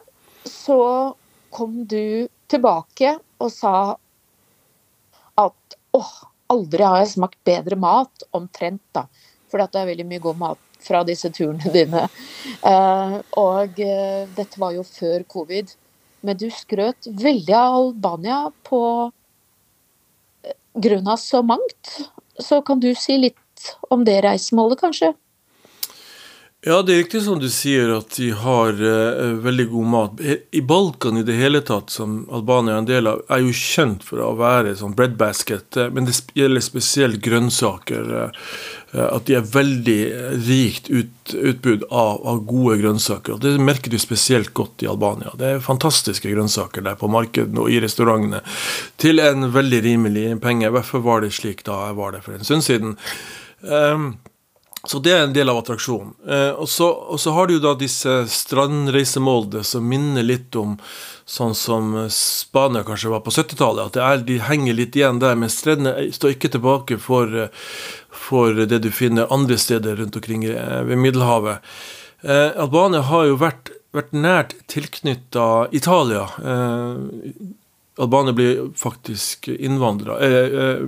[SPEAKER 2] så kom du tilbake og sa at åh, aldri har jeg smakt bedre mat, omtrent, da. For det er veldig mye god mat fra disse turene dine. Eh, og eh, dette var jo før covid. Men du skrøt veldig av Albania på eh, grunn av så mangt. Så kan du si litt om det reisemålet, kanskje?
[SPEAKER 1] Ja, det er riktig som du sier at de har uh, veldig god mat. I Balkan i det hele tatt, som Albania er en del av, er jo kjent for å være sånn breadbasket, Uh, men det gjelder spesielt grønnsaker. eh, at de er veldig rikt ut, utbud av, av gode grønnsaker. og Det merker du spesielt godt i Albania. Det er fantastiske grønnsaker der på markedene og i restaurantene til en veldig rimelig penge. Fall var det slik da jeg var der for en stund siden. Um, så det er en del av attraksjonen. Eh, og, og, så, har du jo da disse strandreisemålene som minner litt om sånn som Spania kanskje var på 70-tallet. At de henger litt igjen der, men strendene står ikke tilbake for, for, det du finner andre steder rundt omkring eh, ved Middelhavet. Eh, Albania har jo vært, vært nært tilknytta Italia. Eh, Albania blir faktisk innvandra eh, eh,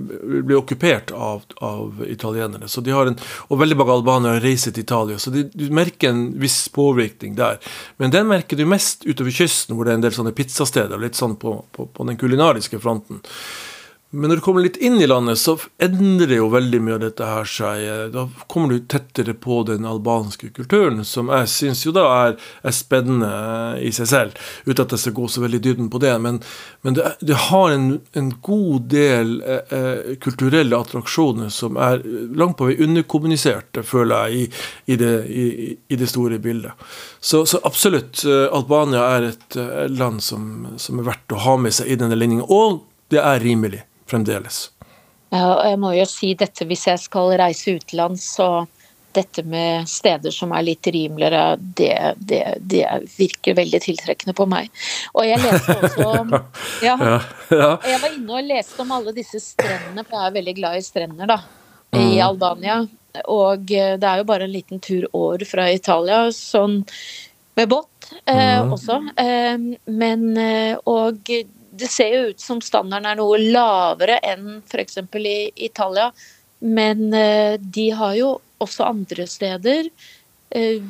[SPEAKER 1] Blir okkupert av, av, italienere. Så de har en, og veldig mange albanere reiser til Italia. Så de, du merker en viss påvirkning der. Men den merker du mest utover kysten, hvor det er en del sånne pizzasteder. Litt sånn på, på, på den kulinariske fronten. Men når du kommer litt inn i landet, så endrer jo veldig mye av dette her seg. Da kommer du tettere på den albanske kulturen, som jeg syns jo da er, er, spennende i seg selv. Uten at jeg skal gå så veldig i dybden på det. Men, men det, det, har en, en god del eh, eh, kulturelle attraksjoner som er langt på vei underkommuniserte, føler jeg, i, i, det, i, i det, store bildet. Så, så absolutt, eh, Albania er et eh, land som, som, er verdt å ha med seg i denne ligningen. Og det er rimelig fremdeles.
[SPEAKER 2] Ja, og jeg må jo si dette hvis jeg skal reise utenlands, så dette med steder som er litt rimeligere, det, det, det, virker veldig tiltrekkende på meg. Og jeg leste også ja, ja, ja. Jeg var inne og leste om alle disse strendene, for jeg er veldig glad i strender, da. I mm. Albania. Og eh, det er jo bare en liten tur år fra Italia, sånn med båt eh, mm. også. Eh, men eh, Og det ser jo ut som standarden er noe lavere enn f.eks. i Italia. Men eh, de har jo også andre steder eh,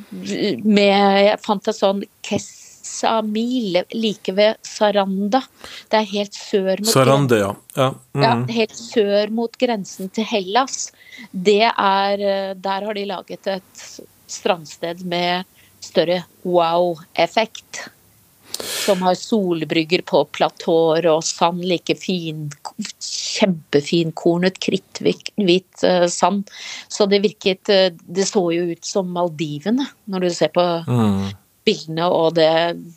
[SPEAKER 2] med Jeg fant et sånn Kessamil like ved Saranda. Det er helt sør mot
[SPEAKER 1] Sarande, ja. Ja.
[SPEAKER 2] Mm. ja. Helt sør mot grensen til Hellas. Det er eh, Der har de laget et strandsted med større wow-effekt som har solbrygger på platåer og sand like fin, kjempefinkornet, kritthvit uh, sand. Så det virket uh, Det så jo ut som Maldivene, når du ser på mm. bildene og det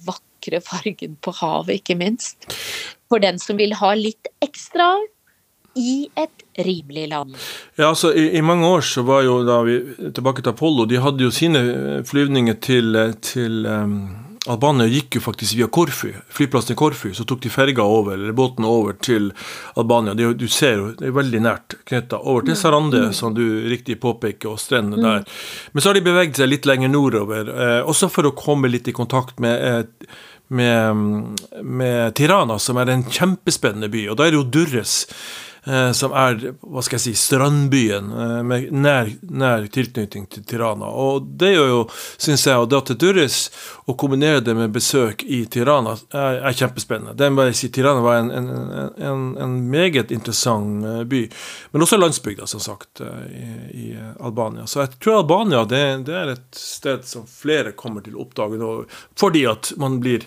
[SPEAKER 2] vakre fargen på havet, ikke minst. For den som vil ha litt ekstra i et rimelig land.
[SPEAKER 1] Ja, altså i, i, mange år så var jo da vi tilbake til Apollo, de hadde jo sine flyvninger til, til um Albania gikk jo faktisk via Korfu, flyplassen i Korfu. Så tok de ferga over, eller båten over til Albania. Det, du ser jo, det er veldig nært knytta over til mm. Sarande, mm. som du riktig påpeker, og strendene mm. der. Men så har de beveget seg litt lenger nordover, eh, også for å komme litt i kontakt med eh, med, med Tirana, som er en kjempespennende by. Og da er det jo Durres som er hva skal jeg si, strandbyen eh, med nær, nær tilknytning til Tirana. Og det gjør jo, syns jeg, å dra til Durres og kombinere det med besøk i Tirana er, er kjempespennende. Må jeg si, Tirana var en, en, en, en, meget interessant eh, by. Men også landsbygda, som sagt, i, i Albania. Så jeg tror Albania det, det, er et sted som flere kommer til å oppdage nå, fordi at man blir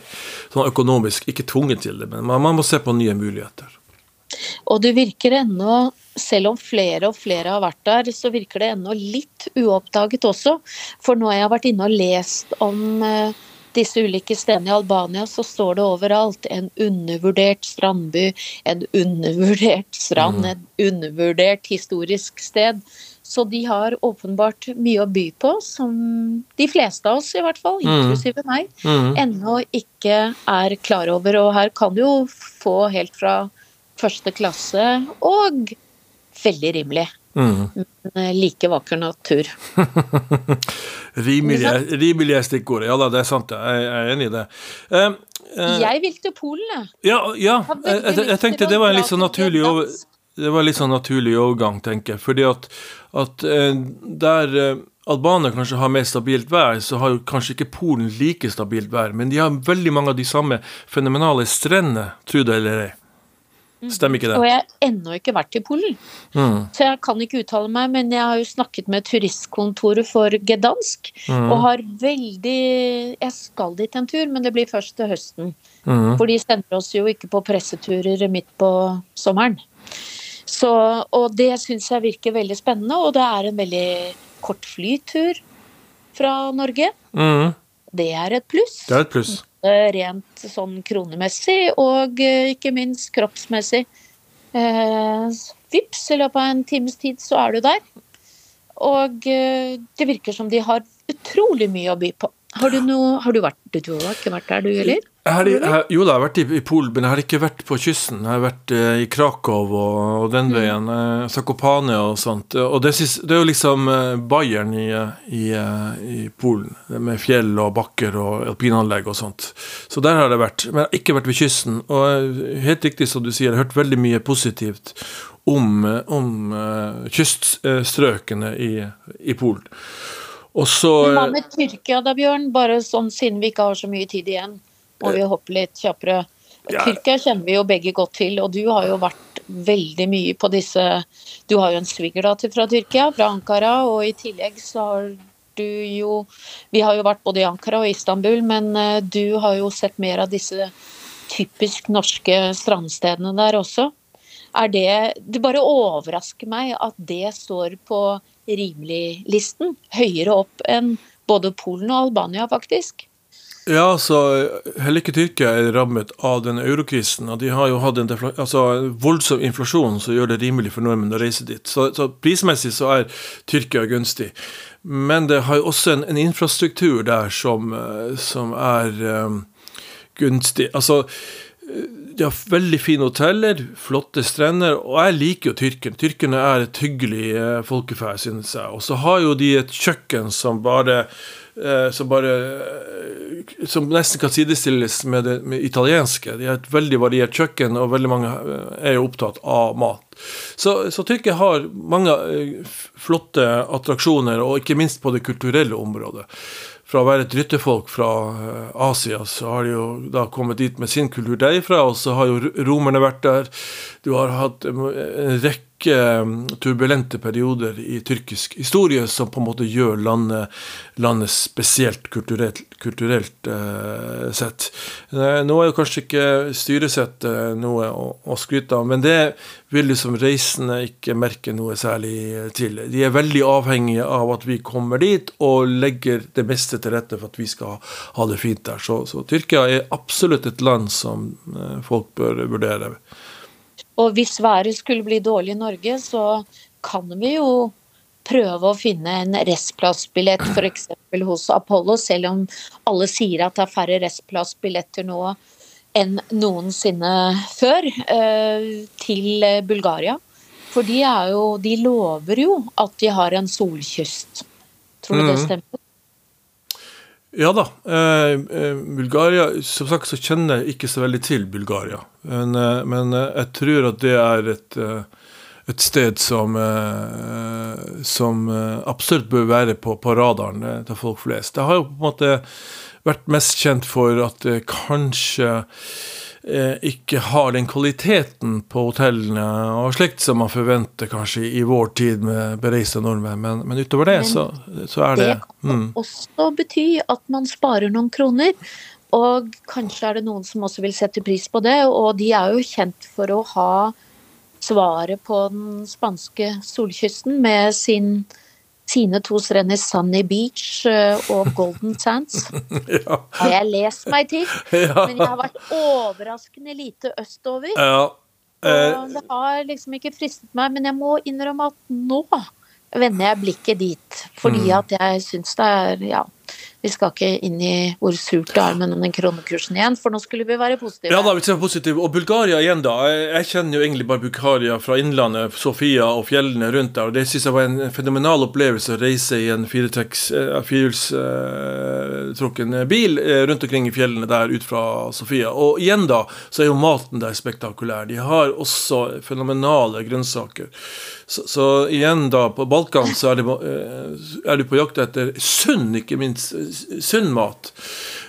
[SPEAKER 1] sånn økonomisk ikke tvunget til det, men man, man må se på nye muligheter.
[SPEAKER 2] Og det virker ennå, selv om flere og flere har vært der, så virker det ennå litt uoppdaget også. For når jeg har vært inne og lest om eh, disse ulike stedene i Albania, så står det overalt en undervurdert strandby, en undervurdert strand, mm. en undervurdert historisk sted. Så de har åpenbart mye å by på, som de fleste av oss i hvert fall, mm. inklusive meg, mm. ennå ikke er klar over. Og her kan du jo få helt fra første klasse og veldig rimelig. Mm. Men eh, like vakker natur.
[SPEAKER 1] rimelig er stikkordet. Ja da, det er sant. Jeg er enig i det. Uh,
[SPEAKER 2] uh, jeg vil til Polen,
[SPEAKER 1] Ja, ja. Jeg, jeg, jeg, tenkte det var en litt sånn naturlig over, det var litt sånn naturlig overgang, tenker jeg. Fordi at, at uh, der Albania kanskje har mer stabilt vær, så har kanskje ikke Polen like stabilt vær. Men de har veldig mange av de samme fenomenale strendene, tro det eller ei. Mm. Stemmer ikke det?
[SPEAKER 2] Og jeg har ennå ikke vært i Polen, mm. så jeg kan ikke uttale meg. Men jeg har jo snakket med turistkontoret for Gdansk, mm. og har veldig Jeg skal dit en tur, men det blir først til høsten. Mm. For de sender oss jo ikke på presseturer midt på sommeren. Så, og det syns jeg virker veldig spennende, og det er en veldig kort flytur fra Norge.
[SPEAKER 1] Mm.
[SPEAKER 2] Det er et pluss.
[SPEAKER 1] Det er et pluss
[SPEAKER 2] rent sånn kronemessig og eh, ikke minst kroppsmessig. Eh, vips, i løpet av en times tid så er du der. Og eh, det virker som de har utrolig mye å by på. Har du, noe, har du vært Du har ikke vært der, du, eller?
[SPEAKER 1] Jeg har, jeg, jo da, jeg har vært i, i Polen, men jeg har ikke vært på kysten. Jeg har vært eh, i Krakow og, og den
[SPEAKER 2] Mm.
[SPEAKER 1] veien. Eh, Zakopane og sånt. Og det, synes, det er jo liksom eh, Bayern i, i, eh, i Polen, med fjell og bakker og alpinanlegg og sånt. Så der har jeg vært. Men jeg har ikke vært ved kysten. Og helt riktig som du sier, jeg har hørt veldig mye positivt om, om eh, kyststrøkene i, i Polen. Og så
[SPEAKER 2] Hva
[SPEAKER 1] eh,
[SPEAKER 2] med Tyrkia da, Bjørn? Bare sånn siden vi ikke har så mye tid igjen. Må vi hoppe litt kjappere.
[SPEAKER 1] Ja.
[SPEAKER 2] Tyrkia kjenner vi jo begge godt til, og du har jo vært veldig mye på disse Du har jo en svigerdatter fra Tyrkia, fra Ankara, og i tillegg så har du jo Vi har jo vært både i Ankara og Istanbul, men eh, du har jo sett mer av disse typisk norske strandstedene der også. Er det Det bare overrasker meg at det står på rimelig-listen. Høyere opp enn både Polen og Albania, faktisk.
[SPEAKER 1] Ja, så heller ikke Tyrkia er rammet av den eurokrisen. og De har jo hatt en altså, voldsom inflasjon som gjør det rimelig for nordmenn å reise dit. Så, så prismessig så er Tyrkia gunstig. Men det har jo også en, en infrastruktur der som, eh, som er um, gunstig. Altså eh, de har veldig fine hoteller, flotte strender, og jeg liker jo tyrkerne. Tyrkerne er et hyggelig eh, folkeferd, synes jeg. Og så har jo de et kjøkken som bare eh, som bare eh, Som nesten kan sidestilles med det med italienske. De har et veldig variert kjøkken, og veldig mange eh, er jo opptatt av mat. Så, så Tyrkia har mange flotte attraksjoner, og ikke minst på det kulturelle området. Fra å være et rytterfolk fra eh, Asia, så har de jo da kommet dit med sin kultur derifra, og så har jo romerne vært der. Du har hatt eh, en rekke eh, turbulente perioder i tyrkisk historie som på en måte gjør landet, landet spesielt kulturelt, kulturelt eh, sett. Eh, nå er jo kanskje ikke styresett eh, noe å, å skryte av, men det vil liksom reisende ikke merke noe særlig til. De er veldig avhengige av at vi kommer dit og legger det meste til rette for at vi skal ha det fint der. Så, så Tyrkia er absolutt et land som folk bør vurdere.
[SPEAKER 2] Og hvis været skulle bli dårlig i Norge, så kan vi jo prøve å finne en restplassbillett f.eks. hos Apollo, selv om alle sier at det er færre restplassbilletter nå enn noensinne før, eh, til Bulgaria. For de, er jo, de lover jo at de har en solkyst. Tror du det
[SPEAKER 1] Mhm.
[SPEAKER 2] stemmer?
[SPEAKER 1] Ja da. Eh, eh, Bulgaria Som sagt så kjenner jeg ikke så veldig til Bulgaria. Men, eh, men eh, jeg tror at det er et, eh, et sted som, eh, som absolutt bør være på, på radaren til folk flest. Det har jo på en måte vært mest kjent for at det kanskje ikke har den kvaliteten på hotellene og slikt som man forventer kanskje i vår tid med bereiste nordmenn. Men, men utover det,
[SPEAKER 2] Men
[SPEAKER 1] så, så er det,
[SPEAKER 2] Det kan
[SPEAKER 1] mm.
[SPEAKER 2] også bety at man sparer noen kroner. Og kanskje er det noen som også vil sette pris på det. Og de er jo kjent for å ha svaret på den spanske solkysten med sin, sine to strender Sunny Beach eh, og Golden Sands.
[SPEAKER 1] ja.
[SPEAKER 2] Har jeg lest meg til.
[SPEAKER 1] Ja.
[SPEAKER 2] Men jeg har vært overraskende lite østover.
[SPEAKER 1] ja. Eh,
[SPEAKER 2] det har liksom ikke fristet meg, men jeg må innrømme at nå vender jeg blikket dit. Fordi
[SPEAKER 1] Mm.
[SPEAKER 2] at jeg syns det er Ja, vi skal ikke inn i hvor surt det er med den kronekursen igjen, for nå skulle vi være positive.
[SPEAKER 1] ja da, vi skal være positive. Og Bulgaria igjen, da. Jeg, kjenner jo egentlig bare Bulgaria fra innlandet, Sofia og fjellene rundt der. Og det syns jeg var en fenomenal opplevelse å reise i en firehjulstrukken bil eh, rundt omkring i fjellene der ut fra Sofia. Og igjen, da, så er jo maten der spektakulær. De har også fenomenale grønnsaker. Så, så igjen, da, på Balkan så er, eh, er du på jakt etter sunn, ikke minst eh, sunn mat.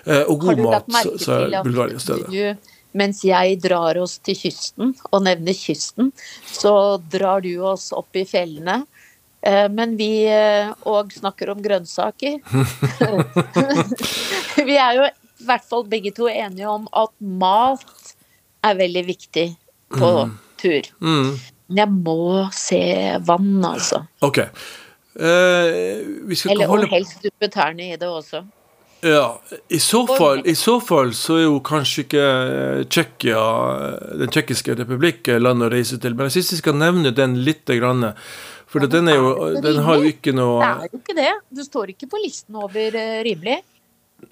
[SPEAKER 1] Eh, Og god mat, så, er Bulgaria stedet.
[SPEAKER 2] du, mens jeg drar oss til kysten, og nevner kysten, så drar du oss opp i fjellene. Eh, Men vi òg snakker om grønnsaker. vi er jo i hvert fall begge to enige om at mat er veldig viktig på tur.
[SPEAKER 1] Mm.
[SPEAKER 2] Men jeg må se vann, altså.
[SPEAKER 1] Ok. Eh,
[SPEAKER 2] Eller
[SPEAKER 1] holde
[SPEAKER 2] helst duppe tærne i det også.
[SPEAKER 1] Ja, i så, fall, I så fall så er jo kanskje ikke Tjekkia Tsjekkia, eh, den tsjekkiske republikk, landet å reise til. Men jeg syns vi skal nevne den lite grann. For den, er jo, den har jo ikke noe
[SPEAKER 2] Det er jo ikke det. Du står ikke på listen over uh, rimelig.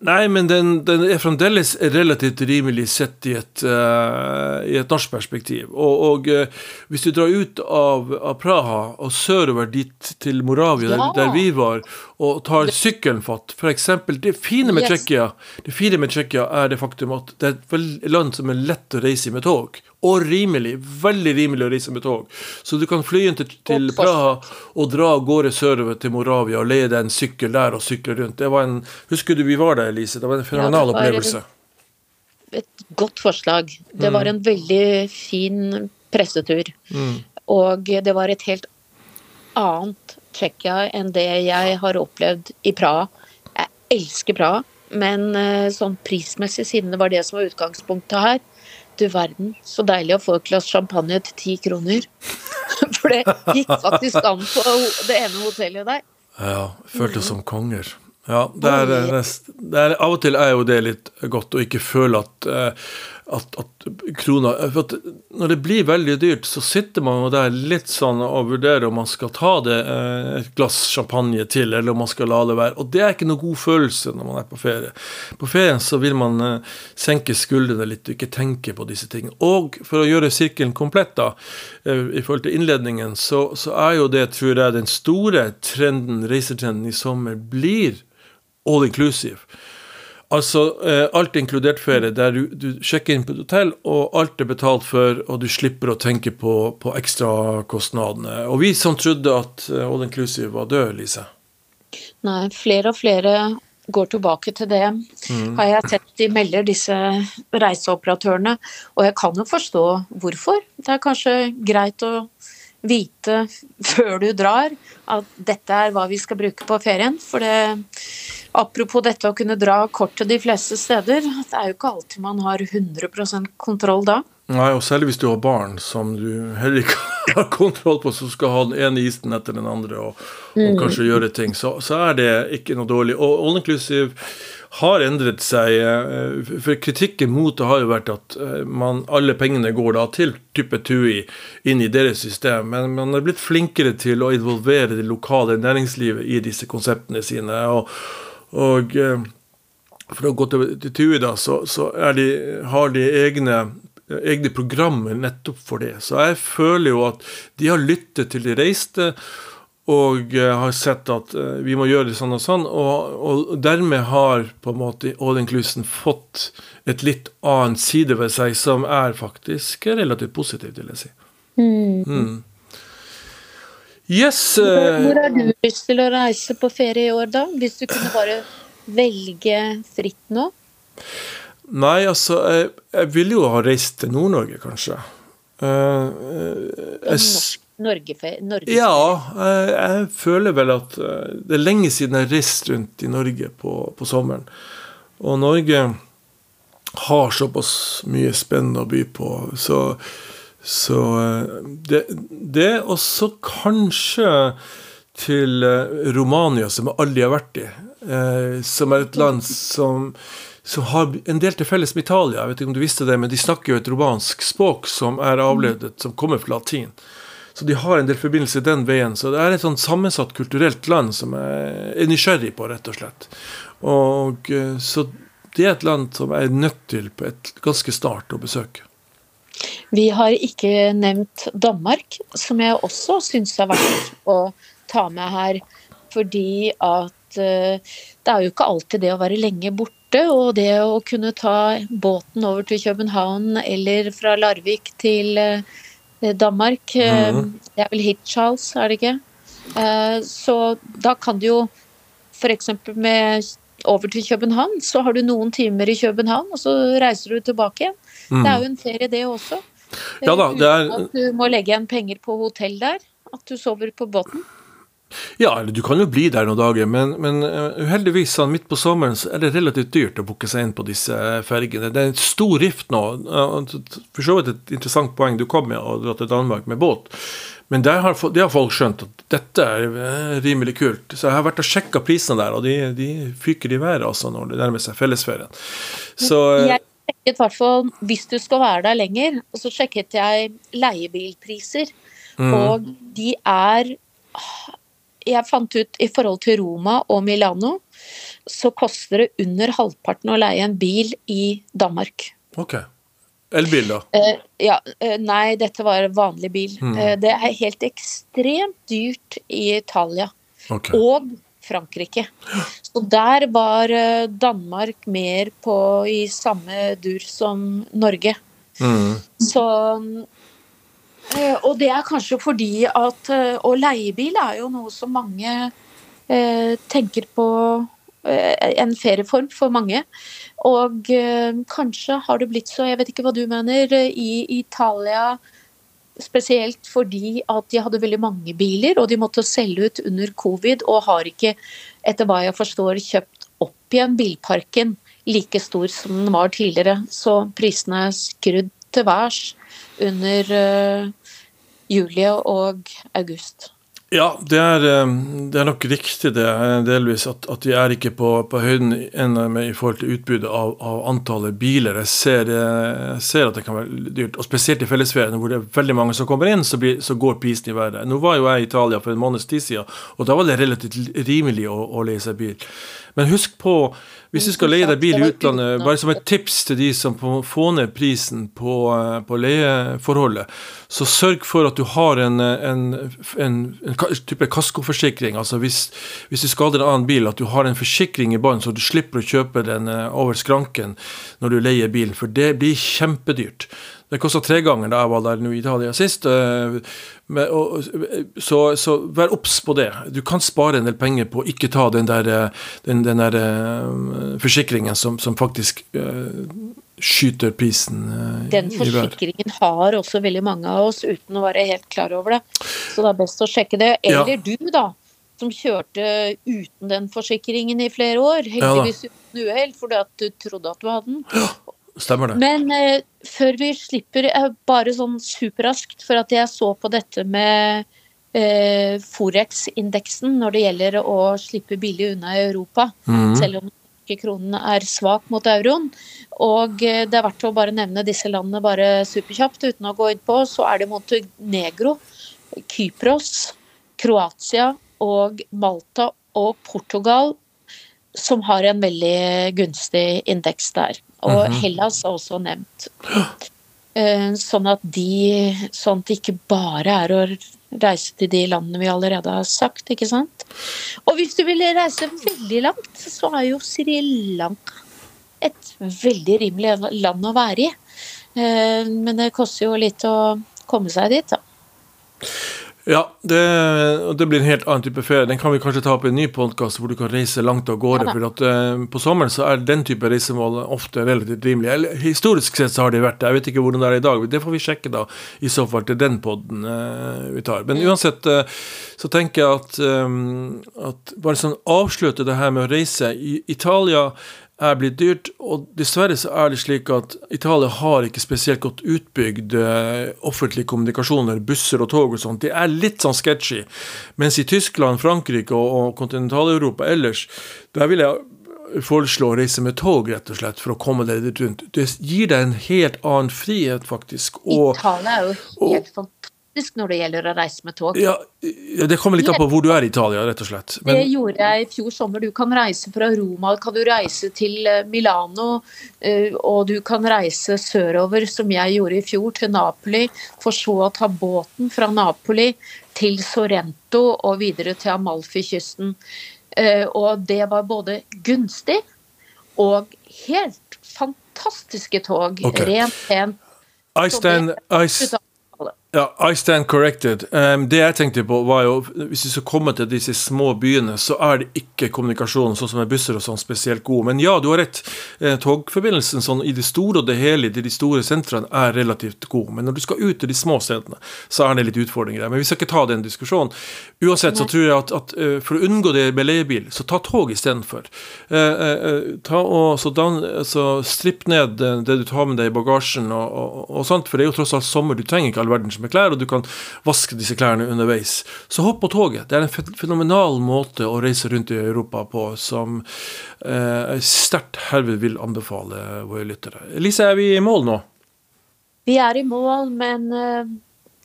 [SPEAKER 1] Nei, men den, den, er fremdeles relativt rimelig sett i et, uh, i et norsk perspektiv. Og, og uh, hvis du drar ut av, av, Praha og sørover dit til Moravia, ja. der, der, vi var, og tar sykkelen fatt f.eks. Det fine med yes. det fine med Tjekkia er det faktum at det er et land som er lett å reise i med tog og rimelig. Veldig rimelig å reise med tog. Så du kan fly inn til, til Praha og dra av gårde sørover til Moravia og leie deg en sykkel der og sykle rundt. Det var en, Husker du vi var der, Elise? Det var en fenomenal ja, opplevelse.
[SPEAKER 2] Et godt forslag. Det var mm. en veldig fin pressetur. Mm. Og det var et helt annet Tsjekkia enn det jeg har opplevd i Praha. Jeg elsker Praha, men eh, sånn prismessig, siden det var det som var utgangspunktet her, du verden, så deilig å få et glass champagne til ti kroner. For det gikk faktisk an på det ene hotellet der.
[SPEAKER 1] Ja, føltes som konger. Ja, det er, det er, av og til er jo det litt godt å ikke føle at, eh, at, at krona for at Når det blir veldig dyrt, så sitter man jo der litt sånn og vurderer om man skal ta det eh, et glass champagne til, eller om man skal la det være. Og det er ikke noe god følelse når man er på ferie. På ferien så vil man eh, senke skuldrene litt og ikke tenke på disse tingene. Og for å gjøre sirkelen komplett, da, i forhold til innledningen, så, så er jo det, tror jeg, den store trenden, reisetrenden i sommer blir all inclusive. Altså eh, alt inkludert ferie, der du, du, sjekker inn på et hotell, og alt er betalt for, og du slipper å tenke på, på ekstrakostnadene. Og vi som trodde at eh, all inclusive var død, Lise?
[SPEAKER 2] Nei, flere og flere går tilbake til det. Mm. Har jeg sett de melder, disse reiseoperatørene. Og jeg kan jo forstå hvorfor. Det er kanskje greit å vite før du drar at dette er hva vi skal bruke på ferien. For det, apropos dette å kunne dra kort til de fleste steder, det er jo ikke alltid man har 100% kontroll da.
[SPEAKER 1] Nei, og selv hvis du har barn som du heller ikke har kontroll på, som skal ha den ene isen etter den andre og, og mm. kanskje gjøre ting, så, så, er det ikke noe dårlig. Og all inclusive har endret seg. Eh, for kritikken mot det har jo vært at eh, man, alle pengene går da til type TUI inn i deres system. Men man er blitt flinkere til å involvere det lokale næringslivet i disse konseptene sine. og, og eh, for å gå til, til TUI, da, så, så de, har de egne egne programmer nettopp for det. Så jeg føler jo at de har lyttet til de reiste, og uh, har sett at uh, vi må gjøre det sånn og sånn. Og, og dermed har på en måte All Inclusion fått et litt annet side ved seg som er faktisk relativt positivt, vil jeg si. Mm. Mm. Yes.
[SPEAKER 2] Uh, hvor, har du lyst til å reise på ferie i år, da? Hvis du kunne bare velge fritt nå?
[SPEAKER 1] Nei, altså Jeg, jeg ville jo ha reist til Nord-Norge, kanskje. Uh,
[SPEAKER 2] jeg, Norge, Norge
[SPEAKER 1] Ja, jeg, jeg, føler vel at det er lenge siden jeg har reist rundt i Norge på, på, sommeren. Og Norge har såpass mye spennende å by på, så, så uh, det, det også kanskje til Romania, som jeg aldri har vært i. som er et land som som har en del til felles med Italia. Jeg vet ikke om du visste det, men de snakker jo et romansk språk som er avledet, som kommer fra latin. Så de har en del forbindelse den veien. Så det er et sånn sammensatt kulturelt land som jeg er nysgjerrig på, rett og slett. Og eh, Så det er et land som jeg er nødt til på et ganske snart å besøke.
[SPEAKER 2] Vi har ikke nevnt Danmark, som jeg også syns er verdt å ta med her. Fordi at uh, det er jo ikke alltid det å være lenge borte. Og det å kunne ta båten over til København eller fra Larvik til eh, Danmark mm. Det er vel Hitchhals, er det ikke? Eh, så da kan du jo f.eks. med over til København, så har du noen timer i København, og så reiser du tilbake igjen. Mm. Det er jo en ferie, det også.
[SPEAKER 1] Ja da, det er...
[SPEAKER 2] At du må legge igjen penger på hotell der. At du sover på båten.
[SPEAKER 1] Ja, eller du kan jo bli der noen dager, men, men uh, uheldigvis sånn, midt på sommeren så er det relativt dyrt å booke seg inn på disse fergene. Det er en stor rift nå. for så vidt et interessant poeng du kom med, å dra til Danmark med båt. Men der har, det har folk skjønt at dette er uh, rimelig kult. Så jeg har vært og sjekka prisene der, og de, de fyker i været altså når det nærmer seg fellesferien.
[SPEAKER 2] Så jeg sjekket hvert fall, Hvis du skal være der lenger, så sjekket jeg leiebilpriser. Mm. Og de er jeg fant ut i forhold til Roma og Milano, så koster det under halvparten å leie en bil i Danmark.
[SPEAKER 1] Ok. Elbil, da?
[SPEAKER 2] Eh, ja, eh, nei, dette var vanlig bil.
[SPEAKER 1] Mm.
[SPEAKER 2] Eh, det er helt ekstremt dyrt i Italia.
[SPEAKER 1] Ok.
[SPEAKER 2] Og Frankrike. Så der var eh, Danmark mer på i samme dur som Norge.
[SPEAKER 1] Mm.
[SPEAKER 2] Så eh, Og det er kanskje fordi at Og leiebil er jo noe som mange eh, tenker på eh, En ferieform for mange. Og eh, kanskje har det blitt så, jeg vet ikke hva du mener, eh, i Italia Spesielt fordi at de hadde veldig mange biler, og de måtte selge ut under covid, og har ikke, etter hva jeg forstår, kjøpt opp igjen bilparken like stor som den var tidligere. Så prisene er skrudd til værs under uh, juli og august.
[SPEAKER 1] Ja, det er, eh, det er nok riktig det, eh, delvis, at, at vi er ikke på, på høyden ennå i forhold til utbudet av, av antallet biler. Jeg ser, eh, jeg ser at det kan være dyrt, og spesielt i fellesferien hvor det er veldig mange som kommer inn, så, blir, så går prisen i været. Nå var jo jeg i Italia for en måneds tid siden, og da var det relativt rimelig å, å leie seg bil. Men husk på, hvis du skal leie deg bil i utlandet, bare som et tips til de som får ned prisen på, eh, på leieforholdet, så sørg for at du har en, en, en, en type kaskoforsikring. Altså hvis, hvis, du skader en annen bil, at du har en forsikring i bånn, så du slipper å kjøpe den eh, over skranken når du leier bilen, for det blir kjempedyrt. Det kosta tre ganger da jeg var der nå i Italia sist. Så, så vær obs på det. Du kan spare en del penger på å ikke ta den der, den, den der forsikringen som, som faktisk skyter prisen i
[SPEAKER 2] Den forsikringen har også veldig mange av oss uten å være helt klar over det. Så det er best å sjekke det. Eller ja. du, da. Som kjørte uten den forsikringen i flere år. Heldigvis ja, uten uhell, fordi at du trodde at du hadde den.
[SPEAKER 1] Stemmer det.
[SPEAKER 2] Men eh, før vi slipper, bare sånn superraskt, for at jeg så på dette med eh, Forex-indeksen når det gjelder å slippe billig unna i Europa,
[SPEAKER 1] mm.
[SPEAKER 2] selv om kronen er svak mot euroen. Og eh, det er verdt å bare nevne disse landene bare superkjapt uten å gå inn på. Så er det Montenegro, Kypros, Kroatia og Malta og Portugal som har en veldig gunstig indeks der. Og mm -hmm. Hellas er også nevnt. Sånn at, de, sånn at det ikke bare er å reise til de landene vi allerede har sagt, ikke sant. Og hvis du vil reise veldig langt, så er jo Sri Lanka et veldig rimelig land å være i. Men det koster jo litt å komme seg dit, da.
[SPEAKER 1] Ja, det, det, blir en helt annen type ferie. Den kan vi kanskje ta opp i en ny podkast hvor du kan reise langt av gårde. Ja, for at uh, På sommeren så er den type reisemål ofte relativt rimelig. Eller, historisk sett så har de vært det. Jeg vet ikke hvordan det er i dag. Det får vi sjekke da, i så fall til den poden uh, vi tar. Men uansett uh, så tenker jeg at, um, at bare sånn avslutte det her med å reise. I Italia er blitt dyrt, og dessverre så er det slik at Italia har ikke spesielt godt utbygd uh, offentlige kommunikasjoner, busser og tog og sånt. Det er litt sånn sketchy. Mens i Tyskland, Frankrike og kontinentaleuropa ellers, der vil jeg foreslå å reise med tog, rett og slett, for å komme deg litt rundt. Det gir deg en helt annen frihet, faktisk.
[SPEAKER 2] Og, Italia er jo helt fantastisk når det gjelder å reise med tog.
[SPEAKER 1] Ja, Det kommer litt an på hvor du er i Italia, rett og slett.
[SPEAKER 2] Men... Det gjorde jeg i fjor sommer. Du kan reise fra Roma, kan du reise til eh, Milano, eh, og du kan reise sørover, som jeg gjorde i fjor, til Napoli, for så å ta båten fra Napoli til Sorrento og videre til Amalfi-kysten. Eh, og det var både gunstig og helt fantastiske tog. Okay. Rent, pent.
[SPEAKER 1] Stand, I, ja, I stand corrected. Um, det jeg tenkte på, var jo Hvis vi skal komme til disse små byene, så er det ikke kommunikasjonen sånn som med busser og sånn spesielt god. Men ja, du har rett. Eh, togforbindelsen sånn i det store og det hele til de store sentrene er relativt god. Men når du skal ut til de små stedene, så er det litt utfordringer der. Men vi skal ikke ta den diskusjonen. Uansett så tror jeg at, at uh, for å unngå det med leiebil, så ta tog istedenfor. Uh, uh, ta og så, dan, så stripp ned det, det, du tar med deg i bagasjen og, og, og sånt, for det er jo tross alt sommer. Du trenger ikke all verdens med klær, og du kan vaske disse klærne underveis. Så hopp på toget. Det er en fenomenal måte å reise rundt i Europa på som eh, jeg sterkt herved vil anbefale våre lyttere. Lise, er vi i mål nå?
[SPEAKER 2] Vi er i mål, men uh,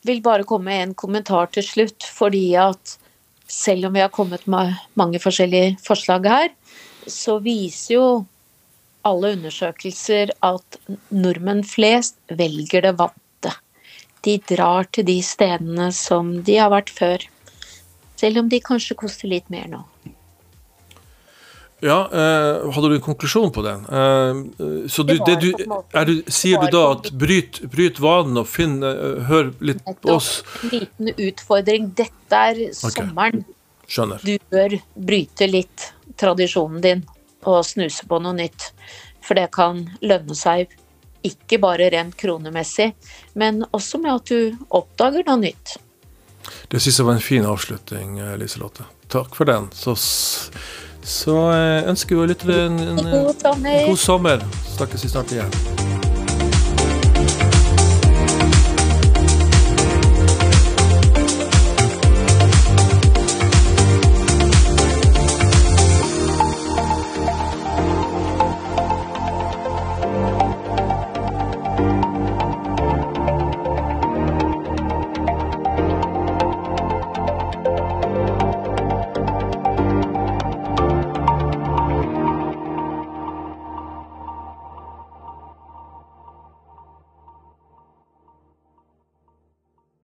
[SPEAKER 2] vil bare komme med en kommentar til slutt. Fordi at selv om vi har kommet med mange forskjellige forslag her, så viser jo alle undersøkelser at nordmenn flest velger det vante. De drar til de stedene som de har vært før. Selv om de kanskje koster litt mer nå.
[SPEAKER 1] Ja, eh, hadde du en konklusjon på den? Eh, så du, det du, du, sier du da at bryt, bryt vanen og finn, uh, hør litt på oss?
[SPEAKER 2] En liten utfordring. Dette er sommeren.
[SPEAKER 1] Okay. Skjønner.
[SPEAKER 2] Du bør bryte litt tradisjonen din og snuse på noe nytt. For det kan lønne seg ikke bare rent kronemessig, men også med at du oppdager noe nytt.
[SPEAKER 1] Det syns jeg var en fin avslutning, Liselotte. Takk for den. Så så jeg ønsker jo lyttere en, en, en, god sommer. Snakkes vi snart igjen.